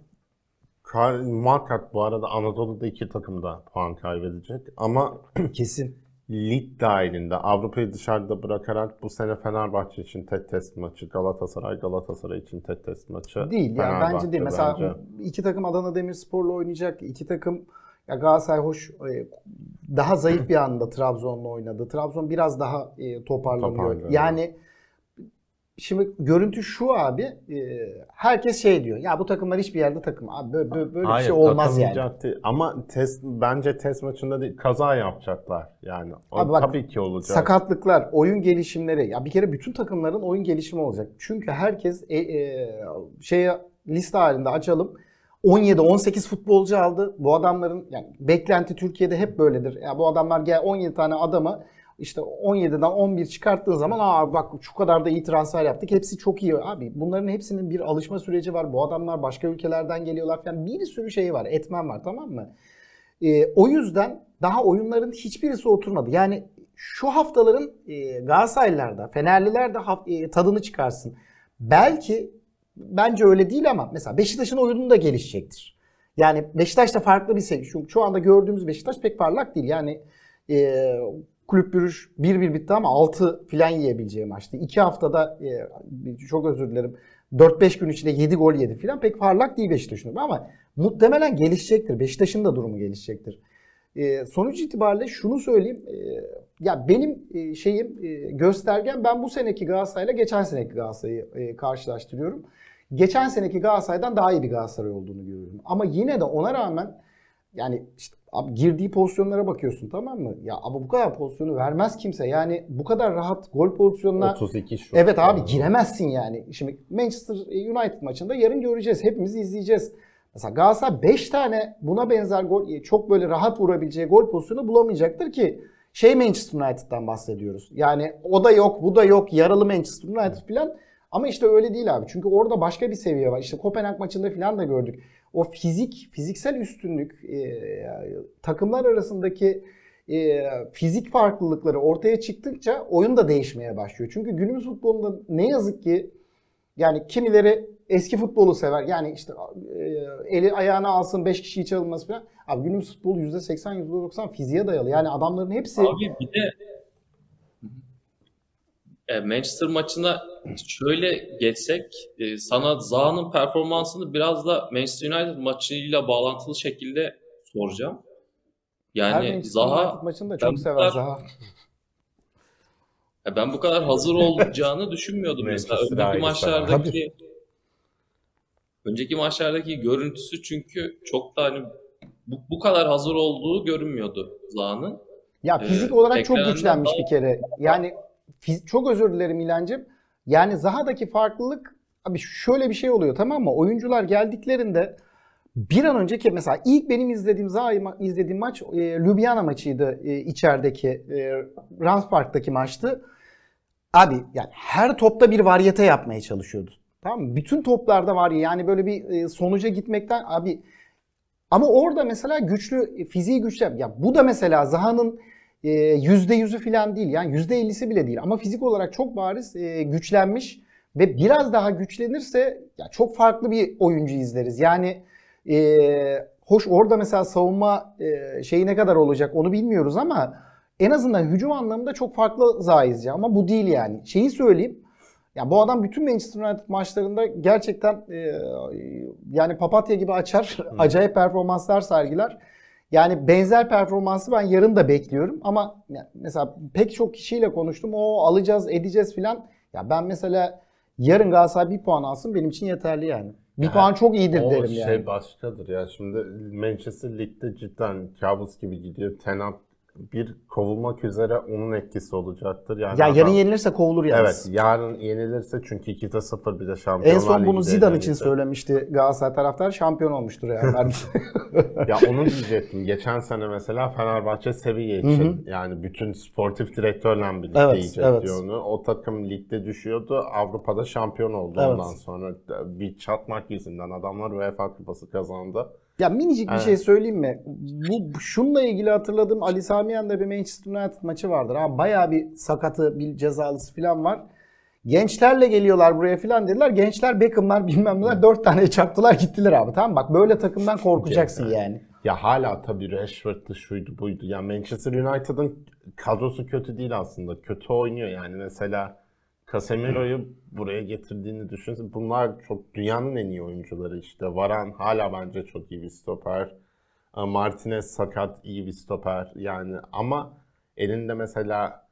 kar- muhakkak bu arada Anadolu'da iki takım da puan kaybedecek. Ama Kesin. Lig dahilinde Avrupa'yı dışarıda bırakarak bu sene Fenerbahçe için tek test maçı, Galatasaray Galatasaray için tek test maçı. Değil yani bence değil. Mesela bence. iki takım Adana Demirspor'la oynayacak. iki takım ya Galatasaray hoş e, daha zayıf bir anda Trabzon'la oynadı. Trabzon biraz daha e, toparlanıyor. Toparlanıyor. Yani şimdi görüntü şu abi. e, herkes şey diyor. Ya bu takımlar hiçbir yerde takım. Abi böyle, böyle, böyle bir Hayır, şey olmaz yani. değil. Ama test bence test maçında değil, kaza yapacaklar yani. O Abi bak, tabii ki olacak. Sakatlıklar, oyun gelişimleri. Ya bir kere bütün takımların oyun gelişimi olacak. Çünkü herkes e, e, şeye liste halinde açalım. 17-18 futbolcu aldı. Bu adamların yani beklenti Türkiye'de hep böyledir. Ya bu adamlar gel 17 tane adamı işte 17'den 11 çıkarttığın zaman aa bak şu kadar da iyi transfer yaptık. Hepsi çok iyi. Abi bunların hepsinin bir alışma süreci var. Bu adamlar başka ülkelerden geliyorlar falan. Bir sürü şey var. Etmen var tamam mı? Ee, o yüzden daha oyunların hiçbirisi oturmadı. Yani şu haftaların e, Galatasaraylılar Fenerliler de e, tadını çıkarsın. Belki bence öyle değil ama mesela Beşiktaş'ın oyunu da gelişecektir. Yani Beşiktaş da farklı bir seviye. Şu, şu anda gördüğümüz Beşiktaş pek parlak değil. Yani e, kulüp bürüş 1-1 bitti ama 6 filan yiyebileceği maçtı. 2 haftada e, çok özür dilerim 4-5 gün içinde 7 gol yedi filan pek parlak değil Beşiktaş'ın ama muhtemelen gelişecektir. Beşiktaş'ın da durumu gelişecektir. E, sonuç itibariyle şunu söyleyeyim. E, ya benim şeyim e, göstergem ben bu seneki Galatasaray'la geçen seneki Galatasaray'ı e, karşılaştırıyorum. Geçen seneki Galatasaray'dan daha iyi bir Galatasaray olduğunu görüyorum. Ama yine de ona rağmen yani işte abi girdiği pozisyonlara bakıyorsun tamam mı? Ya ama bu kadar pozisyonu vermez kimse. Yani bu kadar rahat gol pozisyonuna 32 şut. Evet abi giremezsin yani. Şimdi Manchester United maçında yarın göreceğiz. Hepimiz izleyeceğiz. Mesela Galatasaray 5 tane buna benzer gol çok böyle rahat vurabileceği gol pozisyonu bulamayacaktır ki şey Manchester United'dan bahsediyoruz. Yani o da yok, bu da yok, yaralı Manchester United falan. Ama işte öyle değil abi. Çünkü orada başka bir seviye var. İşte Kopenhag maçında falan da gördük. O fizik, fiziksel üstünlük, e, takımlar arasındaki e, fizik farklılıkları ortaya çıktıkça oyun da değişmeye başlıyor. Çünkü günümüz futbolunda ne yazık ki yani kimileri eski futbolu sever. Yani işte e, eli ayağına alsın 5 kişiyi çalınması falan. Abi günümüz futbolu %80 %90 fiziğe dayalı. Yani adamların hepsi Abi bir de e, Manchester maçına şöyle geçsek e, sana Zaha'nın performansını biraz da Manchester United maçıyla bağlantılı şekilde soracağım. her Yani Manchester Zaha United maçını da ben çok bu sever kadar- Zaha. Ya ben bu kadar hazır olacağını düşünmüyordum mesela. Önceki maçlardaki önceki maçlardaki görüntüsü çünkü çok da hani bu, bu kadar hazır olduğu görünmüyordu Zaha'nın. Ya Ee, fizik olarak çok güçlenmiş daha- bir kere. Yani fiz- çok özür dilerim İlhancığım. Yani Zaha'daki farklılık abi şöyle bir şey oluyor tamam mı? Oyuncular geldiklerinde bir an önceki mesela ilk benim izlediğim Zaha'yı izlediğim maç e, Ljubljana maçıydı e, içerideki e, Rams Park'taki maçtı. Abi yani her topta bir varyete yapmaya çalışıyordu. Tamam mı? Bütün toplarda var ya yani böyle bir e, sonuca gitmekten abi ama orada mesela güçlü fiziği güçlü. Ya bu da mesela Zaha'nın e, yüzde yüzü falan değil. Yani yüzde ellisi bile değil. Ama fizik olarak çok bariz e, güçlenmiş ve biraz daha güçlenirse ya çok farklı bir oyuncu izleriz. Yani e, hoş orada mesela savunma e, şeyi ne kadar olacak onu bilmiyoruz ama en azından hücum anlamında çok farklı izleyeceğiz. Ama bu değil yani. Şeyi söyleyeyim. Ya bu adam bütün Manchester United maçlarında gerçekten e, yani papatya gibi açar. Acayip performanslar sergiler. Yani benzer performansı ben yarın da bekliyorum ama mesela pek çok kişiyle konuştum. O alacağız, edeceğiz filan. Ya ben mesela yarın Galatasaray bir puan alsın benim için yeterli yani. Bir Ya, puan çok iyidir O derim şey yani. başkadır ya. Şimdi Manchester Lig'de cidden kabus gibi gidiyor. Tenat bir kovulmak üzere onun etkisi olacaktır. Yani Ya yarın adam- yenilirse kovulur Evet, yalnız. yarın yenilirse çünkü 2'de 0 bir de Şampiyonlar En son bunu Zidane için söylemişti Galatasaray taraftar. Şampiyon olmuştur yani. Ya onu diyecektim. Geçen sene mesela Fenerbahçe seviye için yani bütün sportif direktörle birlikte Evet, yiyecek evet. diyor onu. O takım ligde düşüyordu. Avrupa'da şampiyon oldu Evet. ondan sonra. Bir çatmak yüzünden adamlar UEFA kupası kazandı. Ya minicik bir Evet. şey söyleyeyim mi? Bu şunla ilgili hatırladığım Ali Sami Yen'de bir Manchester United maçı vardır. Abi bayağı bir sakatı, bir cezalısı falan var. Gençlerle geliyorlar buraya falan dediler. Gençler Beckham'lar bilmem neler dört tane çaktılar gittiler abi. Tamam mı? bak böyle takımdan korkacaksın yani. Ya hala tabii Rashford'dı şuydu buydu. Ya Manchester United'ın kadrosu kötü değil aslında. Kötü oynuyor yani mesela Casemiro'yu buraya getirdiğini düşünsün. Bunlar çok dünyanın en iyi oyuncuları işte. Varan hala bence çok iyi bir stoper. E, Martinez sakat iyi bir stoper yani ama elinde mesela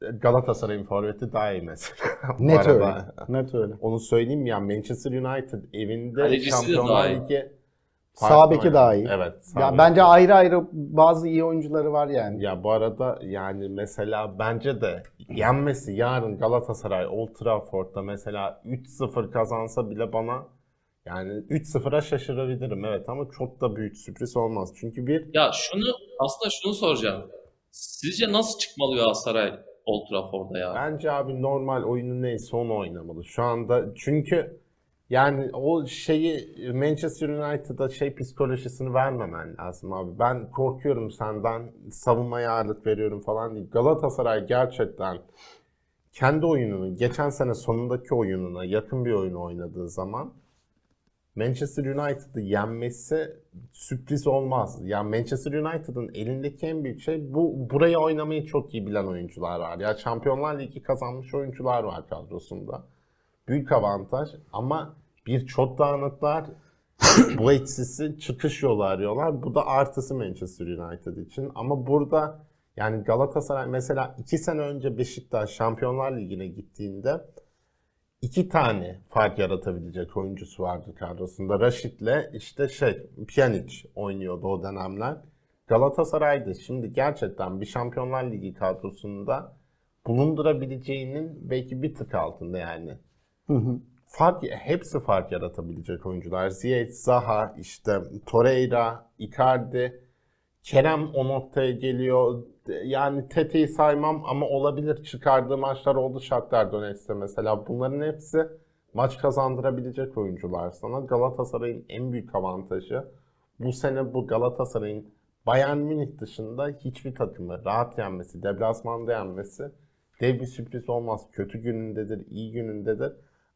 Galatasaray'ın forveti daha iyi mesela. Net öyle. Net öyle. Onu söyleyeyim ya Manchester United evinde Kalecisi Şampiyonlar. Ligi Sağ farklı beki oynadı. daha iyi. Evet. sağ Ya beki. bence ayrı ayrı bazı iyi oyuncuları var yani. Ya bu arada yani mesela bence de yenmesi yarın Galatasaray Old Trafford'da mesela 3-0 kazansa bile bana yani 3-0'a şaşırabilirim evet ama çok da büyük sürpriz olmaz. Çünkü bir Ya şunu aslında şunu soracağım. Sizce nasıl çıkmalı Galatasaray Old Trafford'a ya? bence abi normal oyunu neyse onu oynamalı. Şu anda çünkü Yani o şeyi Manchester United'a şey psikolojisini vermemen lazım abi. Ben korkuyorum senden, savunmaya ağırlık veriyorum falan değil. Galatasaray gerçekten kendi oyununu, geçen sene sonundaki oyununa yakın bir oyun oynadığı zaman Manchester United'ı yenmesi sürpriz olmaz. Yani Manchester United'ın elindeki en büyük şey bu burayı oynamayı çok iyi bilen oyuncular var. Ya Şampiyonlar Ligi kazanmış oyuncular var kadrosunda. Büyük avantaj ama bir çok dağınıklar bu eksisi çıkış yolu arıyorlar. Bu da artısı Manchester United için. Ama burada yani Galatasaray mesela iki sene önce Beşiktaş Şampiyonlar Ligi'ne gittiğinde iki tane fark yaratabilecek oyuncusu vardı kadrosunda. Raşit'le işte şey Pjanic oynuyordu o dönemler. Galatasaray'da şimdi gerçekten bir Şampiyonlar Ligi kadrosunda bulundurabileceğinin belki bir tık altında yani. Hı hı. Fark, hepsi fark yaratabilecek oyuncular. Ziyech, Zaha, işte Torreira, Icardi, Kerem o noktaya geliyor. Yani Tete'yi saymam ama olabilir. Çıkardığı maçlar oldu Shakhtar Donetsk'te mesela. Bunların hepsi maç kazandırabilecek oyuncular sana. Galatasaray'ın en büyük avantajı bu sene bu Galatasaray'ın Bayern Münih dışında hiçbir takımı rahat yenmesi, deplasmanda yenmesi dev bir sürpriz olmaz. Kötü günündedir, iyi günündedir.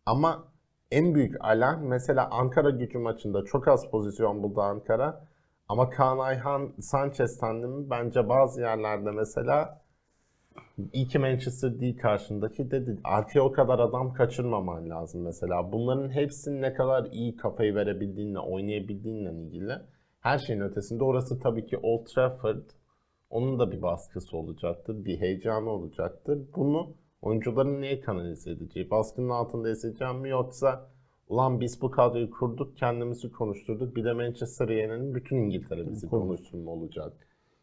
Ama en büyük alarm mesela Ankara gücü maçında çok az pozisyon buldu Ankara. Ama Kaan Ayhan Sanchez tandemi bence bazı yerlerde mesela iyi Manchester değil karşındaki dedi. Arkaya o kadar adam kaçırmaman lazım mesela. Bunların hepsinin ne kadar iyi kafayı verebildiğinle, oynayabildiğinle ilgili. Her şeyin ötesinde orası tabii ki Old Trafford. Onun da bir baskısı olacaktır, bir heyecanı olacaktır. Bunu oyuncuların neye kanalize edeceği, baskının altında ezeceğim mi yoksa ulan biz bu kadroyu kurduk, kendimizi konuşturduk, bir de Manchester'ı yenelim, bütün İngiltere bizi konuşsun mu olacak?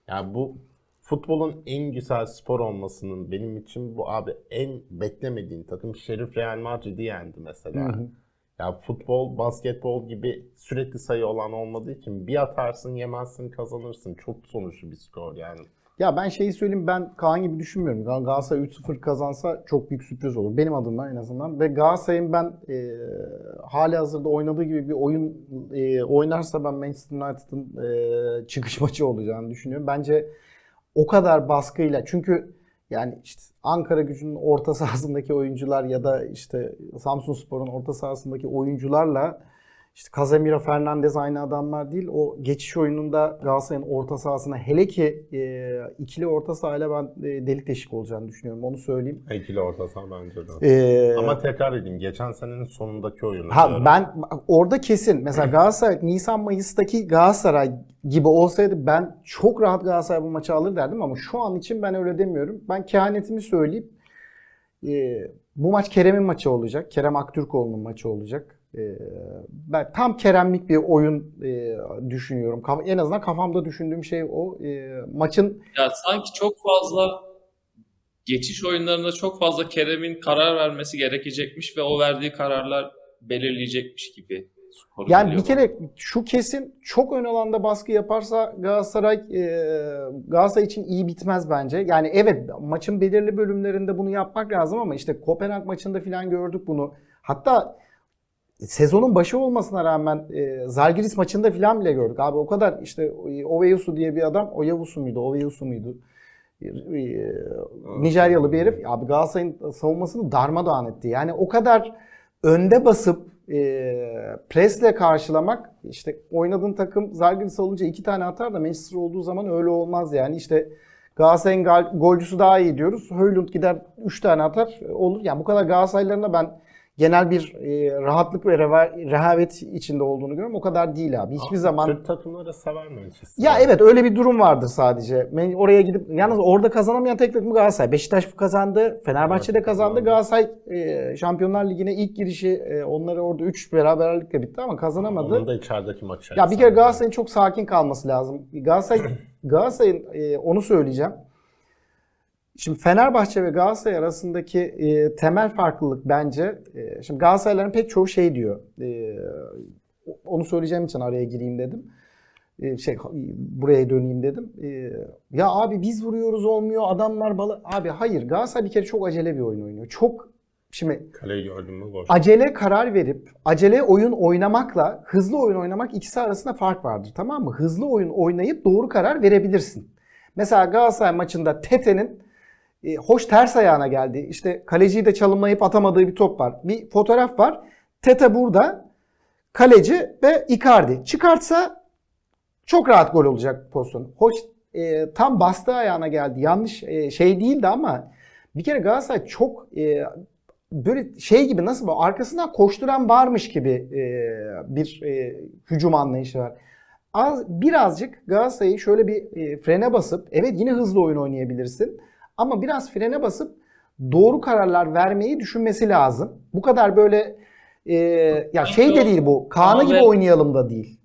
Yani bu futbolun en güzel spor olmasının benim için bu abi en beklemediğin takım Şerif Real Madrid'i yendi mesela. Ya futbol, basketbol gibi sürekli sayı olan olmadığı için bir atarsın, yemezsin, kazanırsın. Çok sonuçlu bir skor yani. Ya ben şeyi söyleyeyim ben Kaan gibi düşünmüyorum. Gal- Galatasaray 3-0 kazansa çok büyük sürpriz olur. Benim adımdan en azından. Ve Galatasaray'ın ben e, hali hazırda oynadığı gibi bir oyun e, oynarsa ben Manchester United'ın e, çıkış maçı olacağını düşünüyorum. Bence o kadar baskıyla çünkü yani işte Ankara gücünün orta sahasındaki oyuncular ya da işte Samsun Spor'un orta sahasındaki oyuncularla işte Casemiro, Fernandez aynı adamlar değil. O geçiş oyununda Galatasaray'ın orta sahasına hele ki e, ikili orta sahayla ben e, delik deşik olacağını düşünüyorum. Onu söyleyeyim. İkili orta saha bence de. E, Ama tekrar edeyim. Geçen senenin sonundaki oyunu. Ha diyorum. ben orada kesin mesela Galatasaray Nisan Mayıs'taki Galatasaray gibi olsaydı ben çok rahat Galatasaray bu maçı alır derdim ama şu an için ben öyle demiyorum. Ben kehanetimi söyleyip e, bu maç Kerem'in maçı olacak. Kerem Aktürkoğlu'nun maçı olacak. E, ben tam Keremlik bir oyun e, düşünüyorum. En azından kafamda düşündüğüm şey o. E, maçın Ya sanki çok fazla geçiş oyunlarında çok fazla Kerem'in karar vermesi gerekecekmiş ve o verdiği kararlar belirleyecekmiş gibi Yani bir kere şu kesin çok ön alanda baskı yaparsa Galatasaray e, Galatasaray için iyi bitmez bence. Yani evet maçın belirli bölümlerinde bunu yapmak lazım ama işte Kopenhag maçında falan gördük bunu. Hatta sezonun başı olmasına rağmen e, Zalgiris maçında falan bile gördük. Abi o kadar işte Oveyusu diye bir adam, Oyavusu muydu, Oveyusu muydu? E, e, Nijeryalı bir herif. Abi Galatasaray'ın savunmasını darmadağın etti. Yani o kadar önde basıp e, presle karşılamak işte oynadığın takım Zalgiris olunca iki tane atar da Manchester olduğu zaman öyle olmaz yani işte Galatasaray'ın gal- golcüsü daha iyi diyoruz. Höylund gider 3 tane atar olur. Yani bu kadar Galatasaraylılarına ben genel bir e, rahatlık ve reva- rehavet içinde olduğunu görüyorum. O kadar değil abi. Hiçbir zaman Türk takımları sever Manchester. ya evet öyle bir durum vardır sadece. Ben oraya gidip yalnız orada kazanamayan tek takım Galatasaray. Beşiktaş kazandı, Fenerbahçe de kazandı. Galatasaray e, Şampiyonlar Ligi'ne ilk girişi e, onları orada 3 beraberlikle bitti ama kazanamadı. Onun da içerideki maçı. Ya bir kere Galatasaray'ın çok sakin kalması lazım. Galatasaray Galatasaray'ın e, onu söyleyeceğim. Şimdi Fenerbahçe ve Galatasaray arasındaki e, temel farklılık bence e, şimdi Galatasarayların pek çoğu şey diyor. E, onu söyleyeceğim için araya gireyim dedim. E, şey buraya döneyim dedim. E, ya abi biz vuruyoruz olmuyor adamlar balı. Abi hayır Galatasaray bir kere çok acele bir oyun oynuyor. Çok Şimdi Kaleyi gördün mü? Boş. acele karar verip acele oyun oynamakla hızlı oyun oynamak ikisi arasında fark vardır tamam mı? Hızlı oyun oynayıp doğru karar verebilirsin. Mesela Galatasaray maçında Tete'nin e, hoş ters ayağına geldi. İşte kaleciyi de çalımlayıp atamadığı bir top var. Bir fotoğraf var. Tete burada. Kaleci ve Icardi. Çıkartsa çok rahat gol olacak pozisyon. Hoş e, tam bastığı ayağına geldi. Yanlış e, şey değildi ama bir kere Galatasaray çok e, böyle şey gibi nasıl bu arkasından koşturan varmış gibi e, bir e, hücum anlayışı var. Az, birazcık Galatasaray'ı şöyle bir e, frene basıp evet yine hızlı oyun oynayabilirsin ama biraz frene basıp doğru kararlar vermeyi düşünmesi lazım. Bu kadar böyle e, ya şey de değil bu. Kaan'ı gibi oynayalım da değil.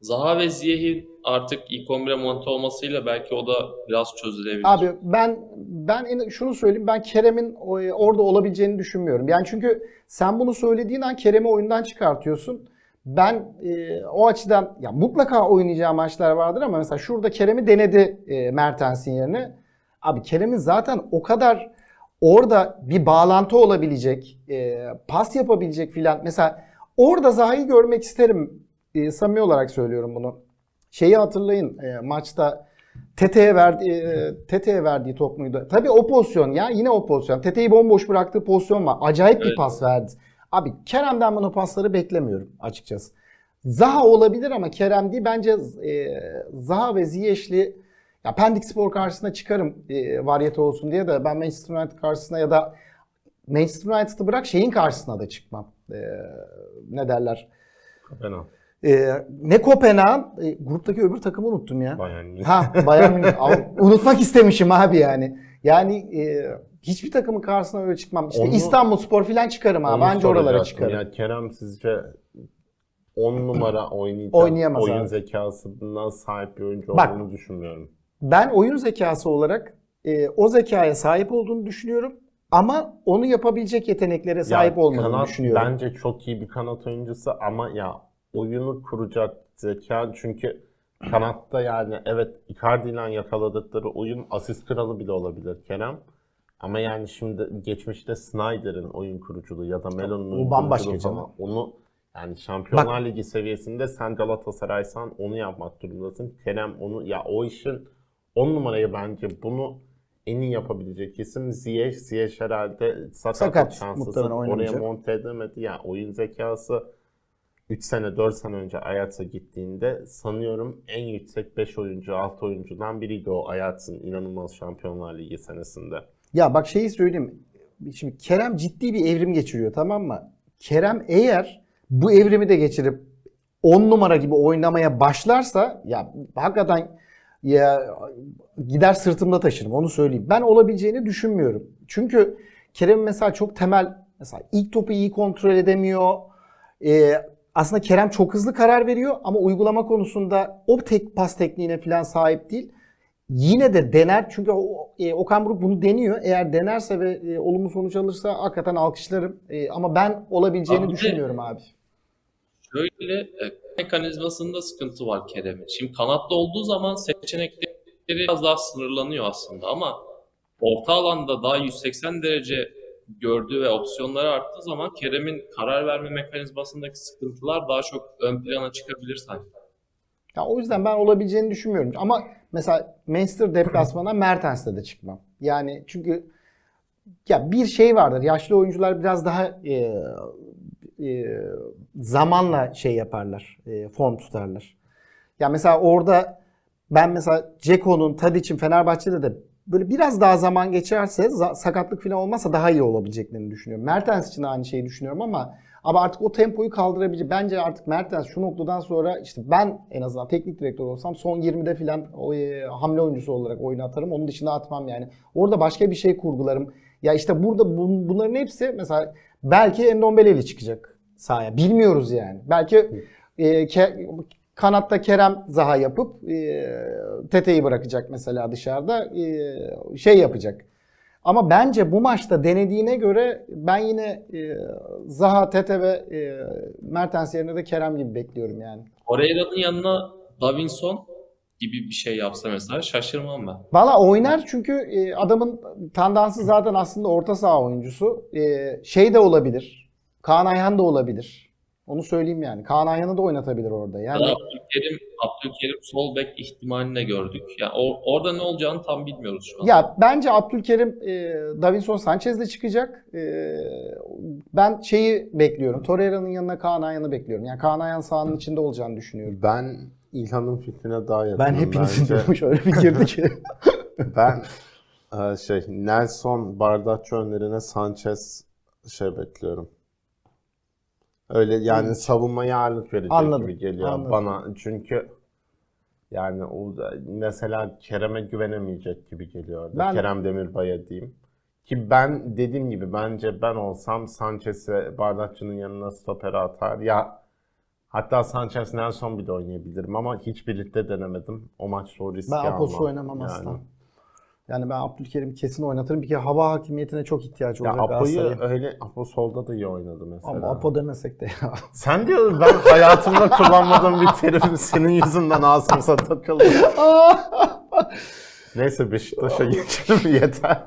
Zaha ve Ziyech'in artık ilk 11'e monte olmasıyla belki o da biraz çözülebilir. Abi ben ben en- şunu söyleyeyim ben Kerem'in o- orada olabileceğini düşünmüyorum. Yani çünkü sen bunu söylediğin an Kerem'i oyundan çıkartıyorsun. Ben e, o açıdan ya mutlaka oynayacağı maçlar vardır ama mesela şurada Kerem'i denedi e, Mertens'in yerine. Abi Kerem'in zaten o kadar orada bir bağlantı olabilecek, e, pas yapabilecek filan. Mesela orada Zaha'yı görmek isterim. E, samimi olarak söylüyorum bunu. Şeyi hatırlayın e, maçta Tete'ye verdi e, Tete'ye verdiği top muydu? Tabii o pozisyon ya yine o pozisyon. Tete'yi bomboş bıraktığı pozisyon var. Acayip bir Evet. pas verdi. Abi Kerem'den ben o pasları beklemiyorum açıkçası. Zaha olabilir ama Kerem değil. Bence e, Zaha ve Ziyech'li ya Pendik Spor karşısına çıkarım e, varyete olsun diye de ben Manchester United karşısına ya da Manchester United'ı bırak şeyin karşısına da çıkmam. E, ne derler? Fena. E, ne Kopenhag, e, gruptaki öbür takımı unuttum ya. Bayern Münih. Ha Bayern Münih. Unutmak istemişim abi yani. Yani e, hiçbir takımın karşısına öyle çıkmam. İşte Onu- İstanbul Spor filan çıkarım abi. Anca oralara çıkarım. Ya Kerem sizce 10 numara oynayacak oyun abi. zekasına sahip bir oyuncu Bak. olduğunu düşünmüyorum. Ben oyun zekası olarak e, o zekaya sahip olduğunu düşünüyorum. Ama onu yapabilecek yeteneklere sahip Ya olmadığını kanat düşünüyorum. Bence çok iyi bir kanat oyuncusu ama ya oyunu kuracak zeka çünkü kanatta yani evet Icardi ile yakaladıkları oyun asist kralı bile olabilir Kerem. Ama yani şimdi geçmişte Snyder'in oyun kuruculuğu ya da Melo'nun oyun bambaşka falan onu yani Şampiyonlar Ligi seviyesinde sen Galatasaray'san onu yapmak durumundasın. Kerem onu ya o işin 10 numarayı bence bunu en iyi yapabilecek isim Ziyech. Ziyech herhalde sakat, Sakat, muhtemelen Oraya monte edemedi. Ya oyun zekası 3 sene 4 sene önce Ajax'a gittiğinde sanıyorum en yüksek 5 oyuncu 6 oyuncudan biriydi o Ajax'ın inanılmaz Şampiyonlar Ligi senesinde. Ya bak şeyi söyleyeyim. Şimdi Kerem ciddi bir evrim geçiriyor tamam mı? Kerem eğer bu evrimi de geçirip 10 numara gibi oynamaya başlarsa ya hakikaten ya gider sırtımda taşırım onu söyleyeyim. Ben olabileceğini düşünmüyorum. Çünkü Kerem mesela çok temel mesela ilk topu iyi kontrol edemiyor. Ee, aslında Kerem çok hızlı karar veriyor ama uygulama konusunda o tek pas tekniğine falan sahip değil. Yine de dener çünkü o, e, Okan Buruk bunu deniyor. Eğer denerse ve e, olumlu sonuç alırsa hakikaten alkışlarım. E, ama ben olabileceğini Abi düşünmüyorum abi. Şöyle e, mekanizmasında sıkıntı var Kerem'in. Şimdi kanatta olduğu zaman seçenekleri biraz daha sınırlanıyor aslında ama orta alanda daha 180 derece gördüğü ve opsiyonları arttığı zaman Kerem'in karar verme mekanizmasındaki sıkıntılar daha çok ön plana çıkabilir sanki. Ya o yüzden ben olabileceğini düşünmüyorum. Ama mesela Manchester deplasmana Mertens'le de çıkmam. Yani çünkü ya bir şey vardır. Yaşlı oyuncular biraz daha e, e, zamanla şey yaparlar. E, form tutarlar. Ya mesela orada ben mesela Ceko'nun, Tadic'in Fenerbahçe'de de böyle biraz daha zaman geçerse sakatlık falan olmazsa daha iyi olabileceklerini düşünüyorum. Mertens için aynı şeyi düşünüyorum ama ama artık o tempoyu kaldırabilecek. Bence artık Mertens şu noktadan sonra işte ben en azından teknik direktör olsam son 20'de falan e, hamle oyuncusu olarak oyunu atarım. Onun dışında atmam yani. Orada başka bir şey kurgularım. Ya işte burada bun- bunların hepsi mesela belki Endombele çıkacak sahaya. Bilmiyoruz yani. Belki e, Ke- kanatta Kerem Zaha yapıp e, Tete'yi bırakacak mesela dışarıda e, şey yapacak. Ama bence bu maçta denediğine göre ben yine e, Zaha, Tete ve e, Mertens yerine de Kerem gibi bekliyorum yani. Torreira'nın yanına Davinson gibi bir şey yapsa mesela şaşırmam ben. Valla oynar çünkü e, adamın tandansı zaten aslında orta saha oyuncusu. E, şey de olabilir. Kaan Ayhan da olabilir. Onu söyleyeyim yani. Kaan Ayhan'ı da oynatabilir orada. Yani Ya Abdülkerim, Abdülkerim sol bek ihtimalini de gördük. Yani o- orada ne olacağını tam bilmiyoruz şu an. Ya bence Abdülkerim e, Davinson Sanchez'de çıkacak. E, ben şeyi bekliyorum. Torreira'nın yanına Kaan Ayhan'ı bekliyorum. Yani Kaan Ayhan sahanın içinde olacağını düşünüyorum. Ben İlhan'ın fikrine daha yakınım. Ben hepinizin diyorum şöyle bir girdi ki. Ben e, şey Nelson Bardakçı önlerine Sanchez şey bekliyorum. Öyle yani savunmaya ağırlık verecek Anladım, gibi geliyor anladım. bana. Çünkü yani o mesela Kerem'e güvenemeyecek gibi geliyor. Ben- Kerem Demirbay'a diyeyim. Ki ben dediğim gibi bence ben olsam Sanchez'i Bardakçı'nın yanına stopere atar. Ya hatta Sanchez Nelson bile oynayabilirim ama hiç birlikte denemedim. O maçta o riski Ben. Apos'u oynamam Yani. asla. Yani ben Abdülkerim kesin oynatırım. Bir kere hava hakimiyetine çok ihtiyacı Ya olacak Apo'yu öyle Apo solda da iyi oynadı mesela. Ama Apo demesek de ya. Sen diyor ben hayatımda kullanmadığım bir terim senin yüzünden ağzımıza takıldı. Neyse Beşiktaş'a geçelim yeter.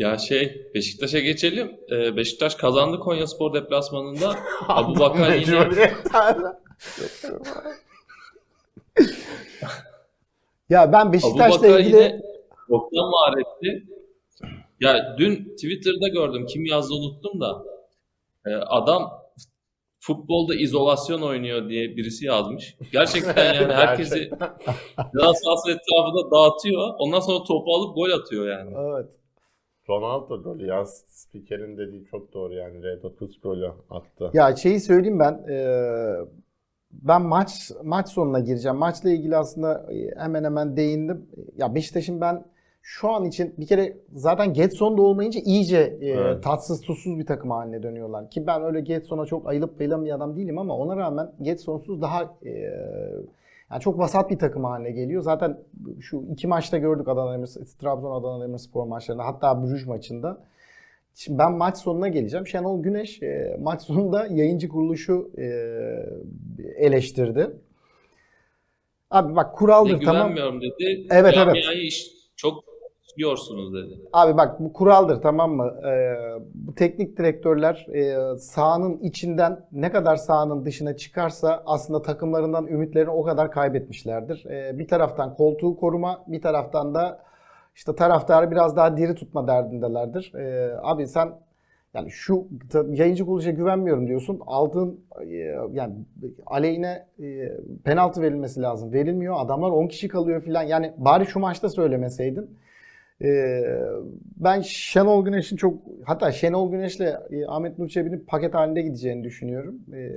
Ya şey Beşiktaş'a geçelim. Ee, Beşiktaş kazandı Konyaspor deplasmanında. Abu Bakar yine. Ya ben Abu Beşiktaş'la Bakar ilgili yine çoktan maharetli. Ya dün Twitter'da gördüm. Kim yazdı unuttum da. Ee, adam futbolda izolasyon oynuyor diye birisi yazmış. Gerçekten yani herkesi sahası etrafında dağıtıyor. Ondan sonra topu alıp gol atıyor yani. Evet. Ronaldo golü ya spikerin dediği çok doğru yani R9 golü attı. Ya şeyi söyleyeyim ben. eee, ben maç maç sonuna gireceğim. Maçla ilgili aslında e, hemen hemen değindim. Ya Beşiktaş'ın ben şu an için bir kere zaten Getson'da olmayınca iyice e, Evet. tatsız tuzsuz bir takım haline dönüyorlar. Ki ben öyle Getson'a çok ayılıp bayılan bir adam değilim ama ona rağmen Getson'suz daha e, yani çok vasat bir takım haline geliyor. Zaten şu iki maçta gördük Adana Demir, Trabzon Adana Demirspor maçlarında hatta Bruges maçında. Şimdi ben maç sonuna geleceğim. Şenol Güneş e, maç sonunda yayıncı kuruluşu e, eleştirdi. Abi bak kuraldır tamam. güvenmiyorum dedi. Evet, Camiayı iş, çok işliyorsunuz dedi. Abi bak bu kuraldır tamam mı? Ee, bu teknik direktörler e, sahanın içinden ne kadar sahanın dışına çıkarsa aslında takımlarından ümitlerini o kadar kaybetmişlerdir. Ee, bir taraftan koltuğu koruma, bir taraftan da işte taraftarı biraz daha diri tutma derdindelerdir. Ee, abi sen yani şu yayıncı kuruluşa güvenmiyorum diyorsun. Aldığın e, yani aleyhine e, penaltı verilmesi lazım. Verilmiyor. Adamlar 10 kişi kalıyor filan. Yani bari şu maçta söylemeseydin. Ee, ben Şenol Güneş'in çok hatta Şenol Güneş'le e, Ahmet Nur Çebi'nin paket halinde gideceğini düşünüyorum. Ee,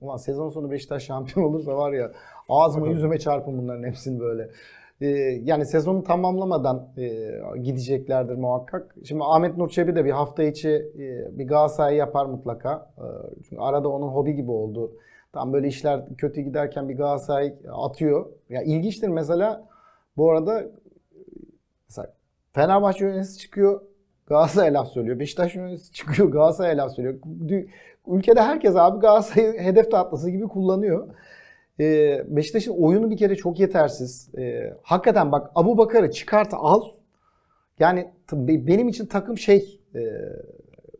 ulan sezon sonu Beşiktaş şampiyon olursa var ya ağzıma yüzüme çarpın bunların hepsini böyle. Ee, yani sezonu tamamlamadan e, gideceklerdir muhakkak. Şimdi Ahmet Nur Çebi de bir hafta içi e, bir Galatasaray yapar mutlaka. Çünkü arada onun hobi gibi oldu. Tam böyle işler kötü giderken bir Galatasaray atıyor. Ya ilginçtir mesela bu arada Fenerbahçe yöneticisi çıkıyor Galatasaray laf söylüyor. Beşiktaş yöneticisi çıkıyor Galatasaray laf söylüyor. Ülkede herkes abi Galatasaray'ı hedef tahtası gibi kullanıyor. Ee, Beşiktaş'ın oyunu bir kere çok yetersiz. Ee, hakikaten bak Abu Bakar'ı çıkart al. Yani benim için takım şey e,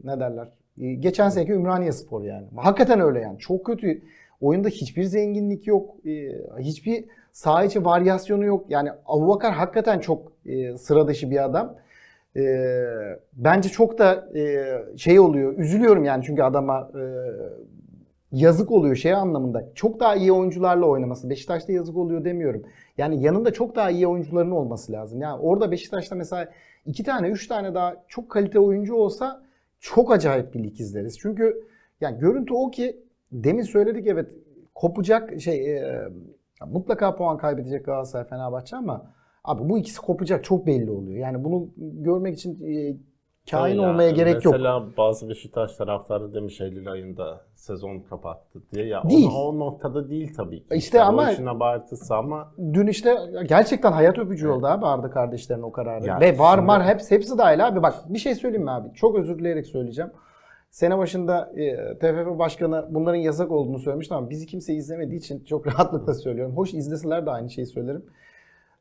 ne derler? E, geçen seneki Ümraniye Spor yani. Hakikaten öyle yani. Çok kötü. Oyunda hiçbir zenginlik yok. E, hiçbir saha içi varyasyonu yok. Yani Abu Bakar hakikaten çok e, sıra dışı bir adam. E, bence çok da e, şey oluyor. Üzülüyorum yani çünkü adama e, yazık oluyor şey anlamında. Çok daha iyi oyuncularla oynaması. Beşiktaş'ta yazık oluyor demiyorum. Yani yanında çok daha iyi oyuncuların olması lazım. Yani orada Beşiktaş'ta mesela iki tane, üç tane daha çok kalite oyuncu olsa çok acayip bir lig izleriz. Çünkü yani görüntü o ki demin söyledik evet kopacak şey e, mutlaka puan kaybedecek Galatasaray Fenerbahçe ama abi bu ikisi kopacak çok belli oluyor. Yani bunu görmek için e, kain Ya, olmaya gerek yok. Mesela bazı Beşiktaş taraftarı demiş Eylül ayında sezon kapattı diye. Ya Değil. O, o noktada değil tabii ki. İşte Yani ama- işin abartısı ama Dün işte gerçekten hayat öpücü oldu abi Arda kardeşlerin o kararı. Ya Ve var şimdi- var hepsi, hepsi dahil abi. Bak bir şey söyleyeyim mi abi? Çok özür dileyerek söyleyeceğim. Sene başında e, TFF Başkanı bunların yasak olduğunu söylemişti ama bizi kimse izlemediği için çok rahatlıkla söylüyorum. Hoş izleseler de aynı şeyi söylerim.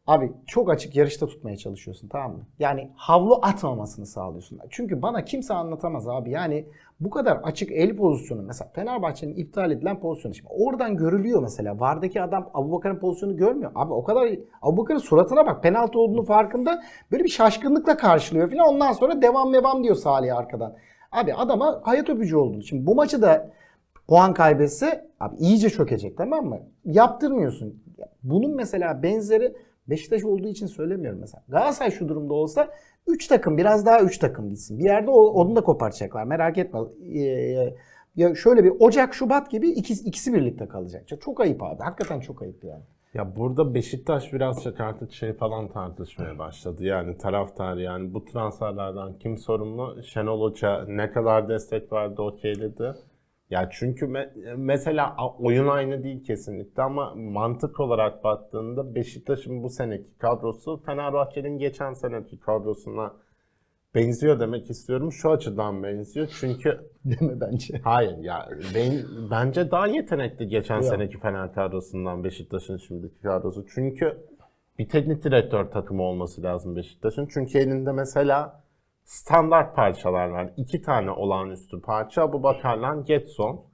Abi çok açık yarışta tutmaya çalışıyorsun tamam mı? Yani havlu atmamasını sağlıyorsun. Çünkü bana kimse anlatamaz abi. Yani bu kadar açık el pozisyonu mesela Fenerbahçe'nin iptal edilen pozisyonu. Şimdi oradan görülüyor mesela. Vardaki adam Abubakar'ın pozisyonu görmüyor. Abi o kadar Abubakar'ın suratına bak penaltı olduğunu farkında. Böyle bir şaşkınlıkla karşılıyor falan. Ondan sonra devam devam diyor Salih arkadan. Abi adama hayat öpücü oldu. Şimdi bu maçı da puan kaybetse abi iyice çökecek tamam mı? Yaptırmıyorsun. Bunun mesela benzeri Beşiktaş olduğu için söylemiyorum mesela. Galatasaray şu durumda olsa 3 takım biraz daha 3 takım gitsin. Bir yerde onu da kopartacaklar merak etme. Ee, ya şöyle bir Ocak Şubat gibi ikisi, ikisi birlikte kalacak. Çok, ayıp abi. Hakikaten çok ayıp yani. Ya burada Beşiktaş birazcık artık şey falan tartışmaya başladı. Yani taraftar yani bu transferlerden kim sorumlu? Şenol Hoca ne kadar destek verdi okeyledi. Ya çünkü me- mesela oyun aynı değil kesinlikle ama mantık olarak baktığında Beşiktaş'ın bu seneki kadrosu Fenerbahçe'nin geçen seneki kadrosuna benziyor demek istiyorum. Şu açıdan benziyor. Çünkü Değil mi bence? Hayır ya ben, bence daha yetenekli geçen Yok. seneki Fener kadrosundan Beşiktaş'ın şimdiki kadrosu. Çünkü bir teknik direktör takımı olması lazım Beşiktaş'ın. Çünkü elinde mesela standart parçalar var. İki tane olağanüstü parça. Bu Bakar'la Getson.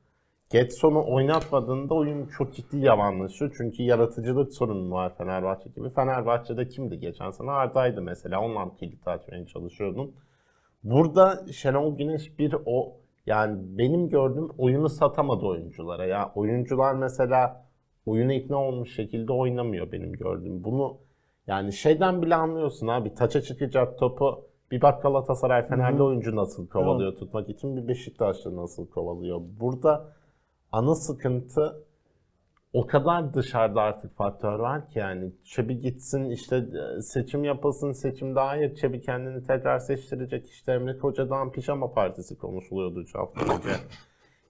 Getson'u oynatmadığında oyun çok ciddi yavanlaşıyor. Çünkü yaratıcılık sorunu var Fenerbahçe gibi. Fenerbahçe'de kimdi geçen sene? Arda'ydı mesela. Onunla kilit açmaya çalışıyordun. Burada Şenol Güneş bir o yani benim gördüğüm oyunu satamadı oyunculara. Ya oyuncular mesela oyuna ikna olmuş şekilde oynamıyor benim gördüğüm. Bunu yani şeyden bile anlıyorsun abi. Taça çıkacak topu bir bak Galatasaray Fenerli oyuncu nasıl kovalıyor tutmak için bir Beşiktaşlı nasıl kovalıyor. Burada ana sıkıntı o kadar dışarıda artık faktör var ki yani Çebi gitsin işte e, seçim yapılsın seçimde hayır Çebi kendini tekrar seçtirecek işte Emre Koca'dan pijama partisi konuşuluyordu üç hafta önce.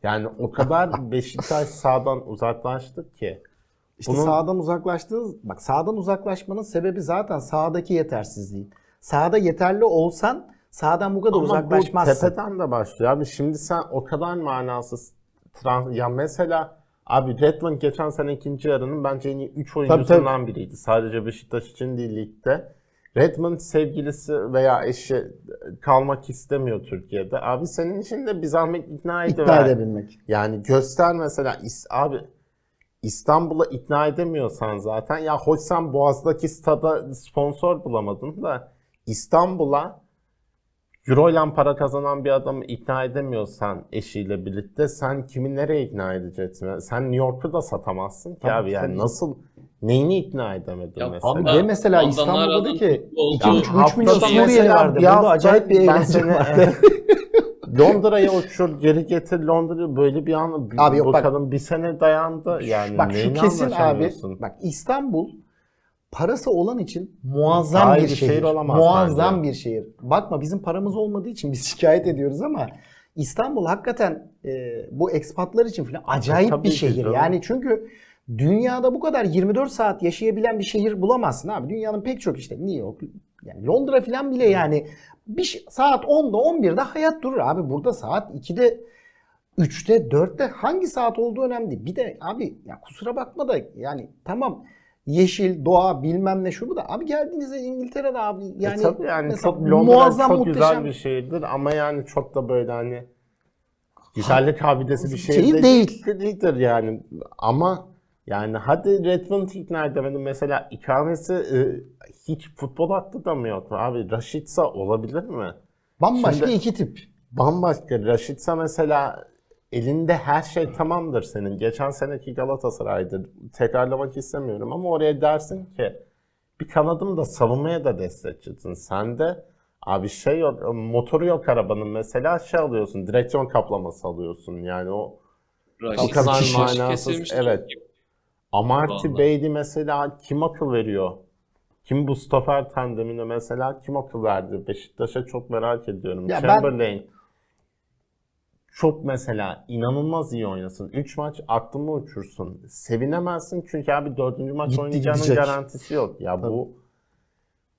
Yani o kadar Beşiktaş sağdan uzaklaştık ki. İşte Bunun- sağdan uzaklaştığınız, bak sağdan uzaklaşmanın sebebi zaten sağdaki yetersizliğin. Sağda yeterli olsan sağdan bu kadar Ama bu uzaklaşmazsın. tepeden de başlıyor. Abi şimdi sen o kadar manasız trans... Ya mesela abi Redmond geçen sene ikinci yarının bence en iyi 3 oyuncusundan biriydi. Sadece Beşiktaş için değil ligde. Redmond sevgilisi veya eşi kalmak istemiyor Türkiye'de. Abi senin için de bir zahmet ikna İkna ediver. edebilmek. Yani göster mesela İs- abi İstanbul'a ikna edemiyorsan zaten ya hoş sen Boğaz'daki stada sponsor bulamadın da İstanbul'a Euro ile para kazanan bir adamı ikna edemiyorsan eşiyle birlikte sen kimi nereye ikna edeceksin? Yani Sen New York'u da satamazsın ki Tabii, abi yani tabii. nasıl neyini ikna edemedin Ya mesela? Abi de mesela Ondan İstanbul'da aradım da ki futbolcu. 2,5 milyon haftada Suriyeli mesela vardı. bir Burada hafta acayip bir ben eğlence seni- vardı. Londra'ya uçur, geri getir Londra'ya böyle bir an Abi yok bu bak- kadın bir sene dayandı yani bak şu kesin abi. anlaşamıyorsun? Bak İstanbul parası olan için muazzam iyi bir şehir. şehir olamaz muazzam bence. bir şehir. Bakma bizim paramız olmadığı için biz şikayet ediyoruz ama İstanbul hakikaten e, bu ekspatlar için falan acayip tabii bir ki şehir. canım. Yani çünkü dünyada bu kadar 24 saat yaşayabilen bir şehir bulamazsın abi. Dünyanın pek çok işte New York, yani Londra falan bile yani bir saat 10'da 11'de hayat durur abi. Burada saat 2'de 3'te 4'te hangi saat olduğu önemli değil. Bir de abi ya kusura bakma da yani tamam yeşil, doğa bilmem ne şu bu da. Abi geldiğinizde İngiltere'de abi yani, Yani, tabii yani mesela çok Londra muazzam çok muhteşem güzel bir şehirdir ama yani çok da böyle hani güzellik abidesi bir şehir, Şehir de değil. değildir yani ama yani hadi Redmond ikna edemedim mesela ikamesi e, hiç futbol hattı da mı yok abi Raşitsa olabilir mi? bambaşka Şimdi- iki tip. Bambaşka Raşitsa mesela elinde her şey tamamdır senin. Geçen seneki Galatasaray'dır. Tekrarlamak istemiyorum ama oraya dersin ki bir kanadım da savunmaya da destekçisin. Sen de abi şey yok, motoru yok arabanın mesela şey alıyorsun, direksiyon kaplaması alıyorsun. Yani o Raşit o kadar manasız, evet. Amarty. Bailey mesela kim akıl veriyor? Kim bu stoper tandemine mesela kim akıl verdi? Beşiktaş'a çok merak ediyorum. Ya ben- Chamberlain çok mesela inanılmaz iyi oynasın. 3 maç aklımı uçursun. Sevinemezsin çünkü abi 4. maç Gitti, oynayacağının gidecek. garantisi yok. Ya bu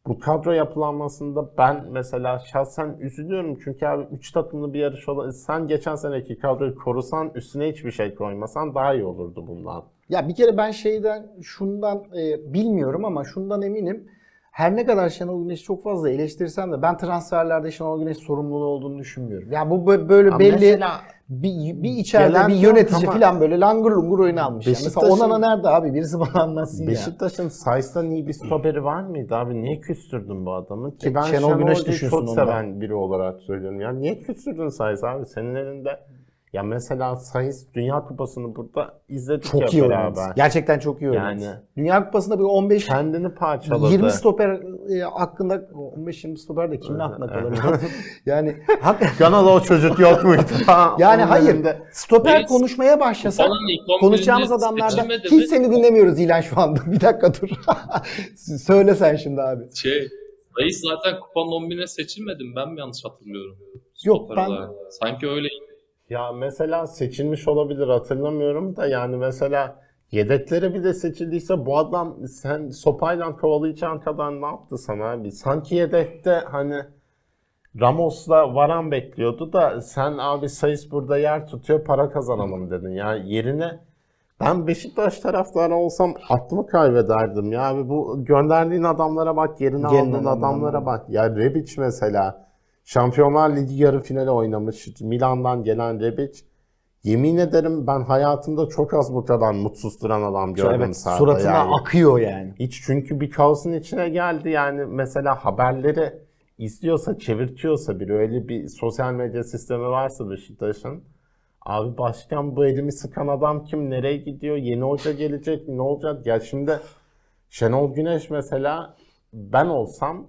Bu kadro yapılanmasında ben mesela şahsen üzülüyorum çünkü abi 3 takımlı bir yarış olan sen geçen seneki kadroyu korusan üstüne hiçbir şey koymasan daha iyi olurdu bundan. Ya bir kere ben şeyden şundan e, bilmiyorum ama şundan eminim. Her ne kadar Şenol Güneş'i çok fazla eleştirsem de ben transferlerde Şenol Güneş sorumluluğu olduğunu düşünmüyorum. Yani bu bö- böyle Ya belli mesela bir, bir içeride bir yönetici ama- falan böyle langır lungur oyun almış. Yani. Mesela Onana nerede abi? Birisi bana anlatsın ya. Beşiktaş'ın Says'tan iyi bir stoperi var mıydı abi? Niye küstürdün bu adamı? Ki E, ben Şenol Şenol, Güneş çok seven biri olarak söylüyorum. Ya niye küstürdün Says abi? Senin elinde ya mesela Says Dünya Kupası'nı burada izledik Çok ya iyi beraber. oynadı. Gerçekten çok iyi oynadı. Yani- Dünya Kupası'nda bir 15 Kendini parçaladı. 20 stoper e, hakkında 15-20 stoper de kimin aklına kalır? yani hak, Kanada o çocuk yok muydu? yani hayır. Stoper Reis, konuşmaya başlasak Kupanın ilk 11'inde konuşacağımız adamlardan hiç seni dinlemiyoruz İlan şu anda. Bir dakika dur. Söyle sen şimdi abi. Şey, Reis zaten kupanın 11'ine seçilmedim. Ben mi yanlış hatırlıyorum? Yok, Stoper ben- olarak. Sanki öyle. Ya mesela seçilmiş olabilir hatırlamıyorum da yani mesela yedeklere bir de seçildiyse bu adam sen sopayla kovalayacağın kadar ne yaptı sana abi? Sanki yedekte hani Ramos'la Varan bekliyordu da sen abi Sayıs burada yer tutuyor para kazanalım dedin. Ya yerine ben Beşiktaş taraftarı olsam aklımı kaybederdim ya abi bu gönderdiğin adamlara bak yerine Gelen aldığın adamlara adamlara bak. Ya Rebic mesela Şampiyonlar Ligi yarı finali oynamış Milan'dan gelen Rebic Yemin ederim ben hayatımda çok az bu kadar mutsuz duran adam gördüm evet, sahada suratına yani. akıyor yani. Hiç çünkü bir kaosun içine geldi yani mesela haberleri izliyorsa, çevirtiyorsa biri öyle bir sosyal medya sistemi varsa Beşiktaş'ın abi başkan bu elimi sıkan adam kim, nereye gidiyor, yeni hoca gelecek, ne olacak? Ya şimdi Şenol Güneş mesela ben olsam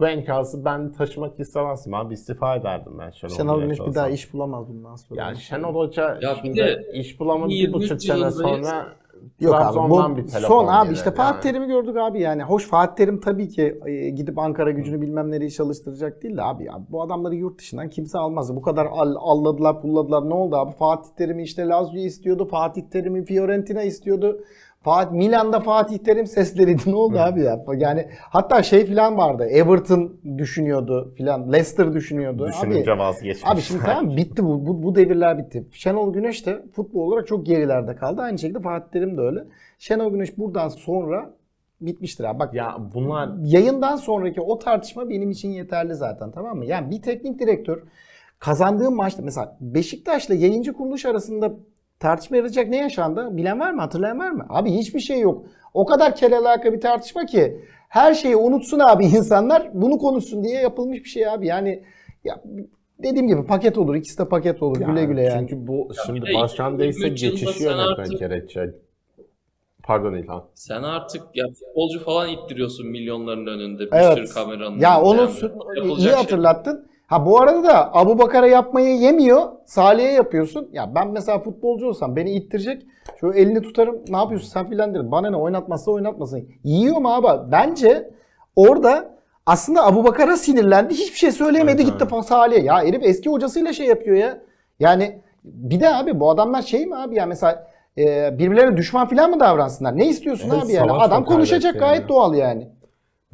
bu enkazı ben taşımak istemezdim abi istifa ederdim ben Şenol, Şenol Güneş bir daha iş bulamaz bundan sonra. Ya Şenol Hoca Ya şimdi de iş bulamadı bir 23 buçuk sene sonra Yok abi bu bir son abi gelir işte Fatih yani. Terim'i gördük abi yani. Hoş Fatih Terim tabii ki e, gidip Ankara gücünü bilmem nereyi çalıştıracak değil de abi ya bu adamları yurt dışından kimse almaz. Bu kadar all, alladılar pulladılar ne oldu abi? Fatih Terim'i işte Lazio istiyordu. Fatih Terim'i Fiorentina istiyordu. Fatih, Milan'da Fatih Terim sesleriydi. Ne oldu abi ya? Yani hatta şey filan vardı. Everton düşünüyordu filan. Leicester düşünüyordu. Abi, Düşününce vazgeçmiş. Abi şimdi tamam bitti bu, bu, bu devirler bitti. Şenol Güneş de futbol olarak çok gerilerde kaldı. Aynı şekilde Fatih Terim de öyle. Şenol Güneş buradan sonra bitmiştir abi. Bak Ya bunlar yayından sonraki o tartışma benim için yeterli zaten tamam mı? Yani bir teknik direktör kazandığı maçta mesela Beşiktaş'la yayıncı kuruluş arasında tartışma yaratacak ne yaşandı? Bilen var mı? Hatırlayan var mı? Abi hiçbir şey yok. O kadar kelalaka bir tartışma ki her şeyi unutsun abi insanlar bunu konuşsun diye yapılmış bir şey abi. Yani ya dediğim gibi paket olur. ikisi de paket olur. güle güle yani. Çünkü bu şimdi bir de başkan değilse 23 yılda geçişi artık- gerekecek. Pardon İlhan. Sen artık ya futbolcu falan ittiriyorsun milyonların önünde. Bir Evet. sürü kameranın Ya onu Yani sü- yapılacak iyi şey. Ha bu arada da Abu Bakar'a yapmayı yemiyor. Salih'e yapıyorsun. Ya ben mesela futbolcu olsam beni ittirecek. Şöyle elini tutarım. Ne yapıyorsun sen filan. Bana ne oynatmazsa oynatmasın. Yiyor mu abi? Bence orada aslında Abu Bakar'a sinirlendi. Hiçbir şey söyleyemedi Evet, gitti falan Salih'e. Ya herif eski hocasıyla şey yapıyor ya. Yani bir de abi bu adamlar şey mi abi ya mesela e, birbirlerine düşman filan mı davransınlar? Ne istiyorsun Evet, abi yani? Adam konuşacak gayet yani? doğal yani.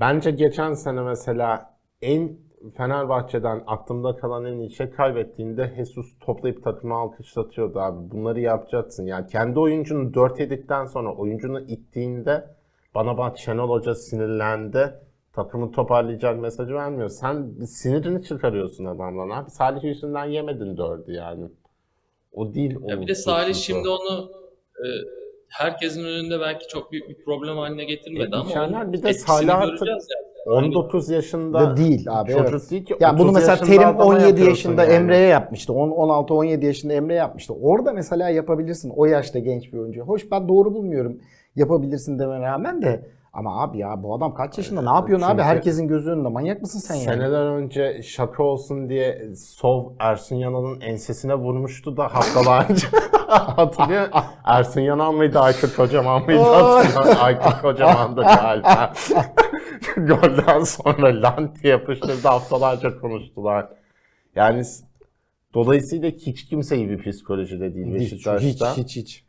Bence geçen sene mesela en Fenerbahçe'den aklımda kalan en iyi şey kaybettiğinde Jesus toplayıp takımı alkışlatıyordu abi. Bunları yapacaksın. Yani kendi oyuncunu 4 yedikten sonra oyuncunu ittiğinde bana bak Şenol Hoca sinirlendi. Takımı toparlayacak mesajı vermiyor. Sen sinirini çıkarıyorsun adamdan abi. Salih yüzünden yemedin dördü yani. O değil. Ya bir de Salih şimdi onu e, herkesin önünde belki çok büyük bir problem haline getirmedi E, ama bir de Salih artık yani. 19 yaşında Da değil abi, çocuk evet. değil ki. Ya bunu 30 mesela Terim adama 17 yapıyorsun yaşında yani. Emre'ye yapmıştı. 10 16 17 yaşında Emre yapmıştı. Orada mesela yapabilirsin o yaşta genç bir oyuncu. Hoş ben doğru bulmuyorum. Yapabilirsin demene rağmen de ama abi ya bu adam kaç yaşında ne yapıyorsun abi çünkü- herkesin gözü önünde manyak mısın sen yani? Seneler önce şaka olsun diye Sov Ersun Yanal'ın ensesine vurmuştu da haftalar önce. Hatırlıyor? Ersun Yanal mıydı? Aykut Kocaman mıydı? Hatırlıyor. Aykut Kocaman'dı galiba. Golden sonra lan diye yapıştırdı haftalarca konuştular. Yani dolayısıyla hiç kimse iyi bir psikolojide değil Hiç hiç Beşiktaş'ta. hiç hiç.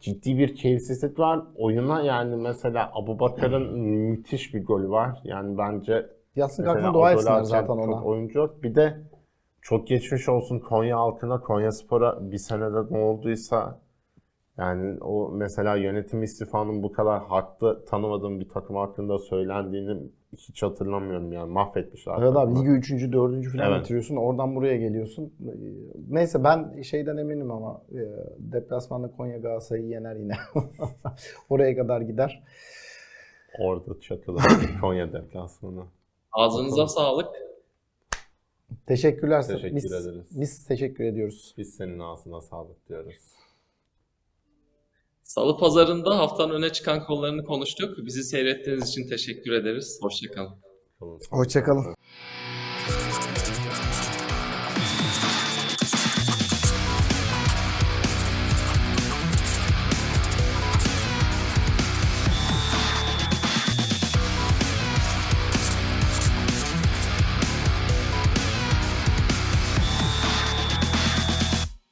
Ciddi bir keyifsizlik var. Oyuna yani mesela Abubakar'ın müthiş bir golü var. Yani bence Mesela kalkma dua etsinler zaten çok ona. oyuncu yok. Bir de çok geçmiş olsun Konya halkına, Konya Spor'a bir senede ne olduysa yani o mesela yönetim istifanın bu kadar haklı tanımadığım bir takım hakkında söylendiğini hiç hatırlamıyorum yani mahvetmişler. Evet abi ligi 3. 4. falan Evet. bitiriyorsun. Oradan buraya geliyorsun. Neyse ben şeyden eminim ama e, deplasmanda Konya Galatasaray'ı yener yine. Oraya kadar gider. Orada çakılı Konya deplasmanı. Ağzınıza sağlık. Teşekkürler. Teşekkür biz, ederiz. Biz teşekkür ediyoruz. Biz senin ağzına sağlık diyoruz. Salı pazarında haftanın öne çıkan konularını konuştuk. Bizi seyrettiğiniz için teşekkür ederiz. Hoşçakalın. Kalın. Hoşçakalın.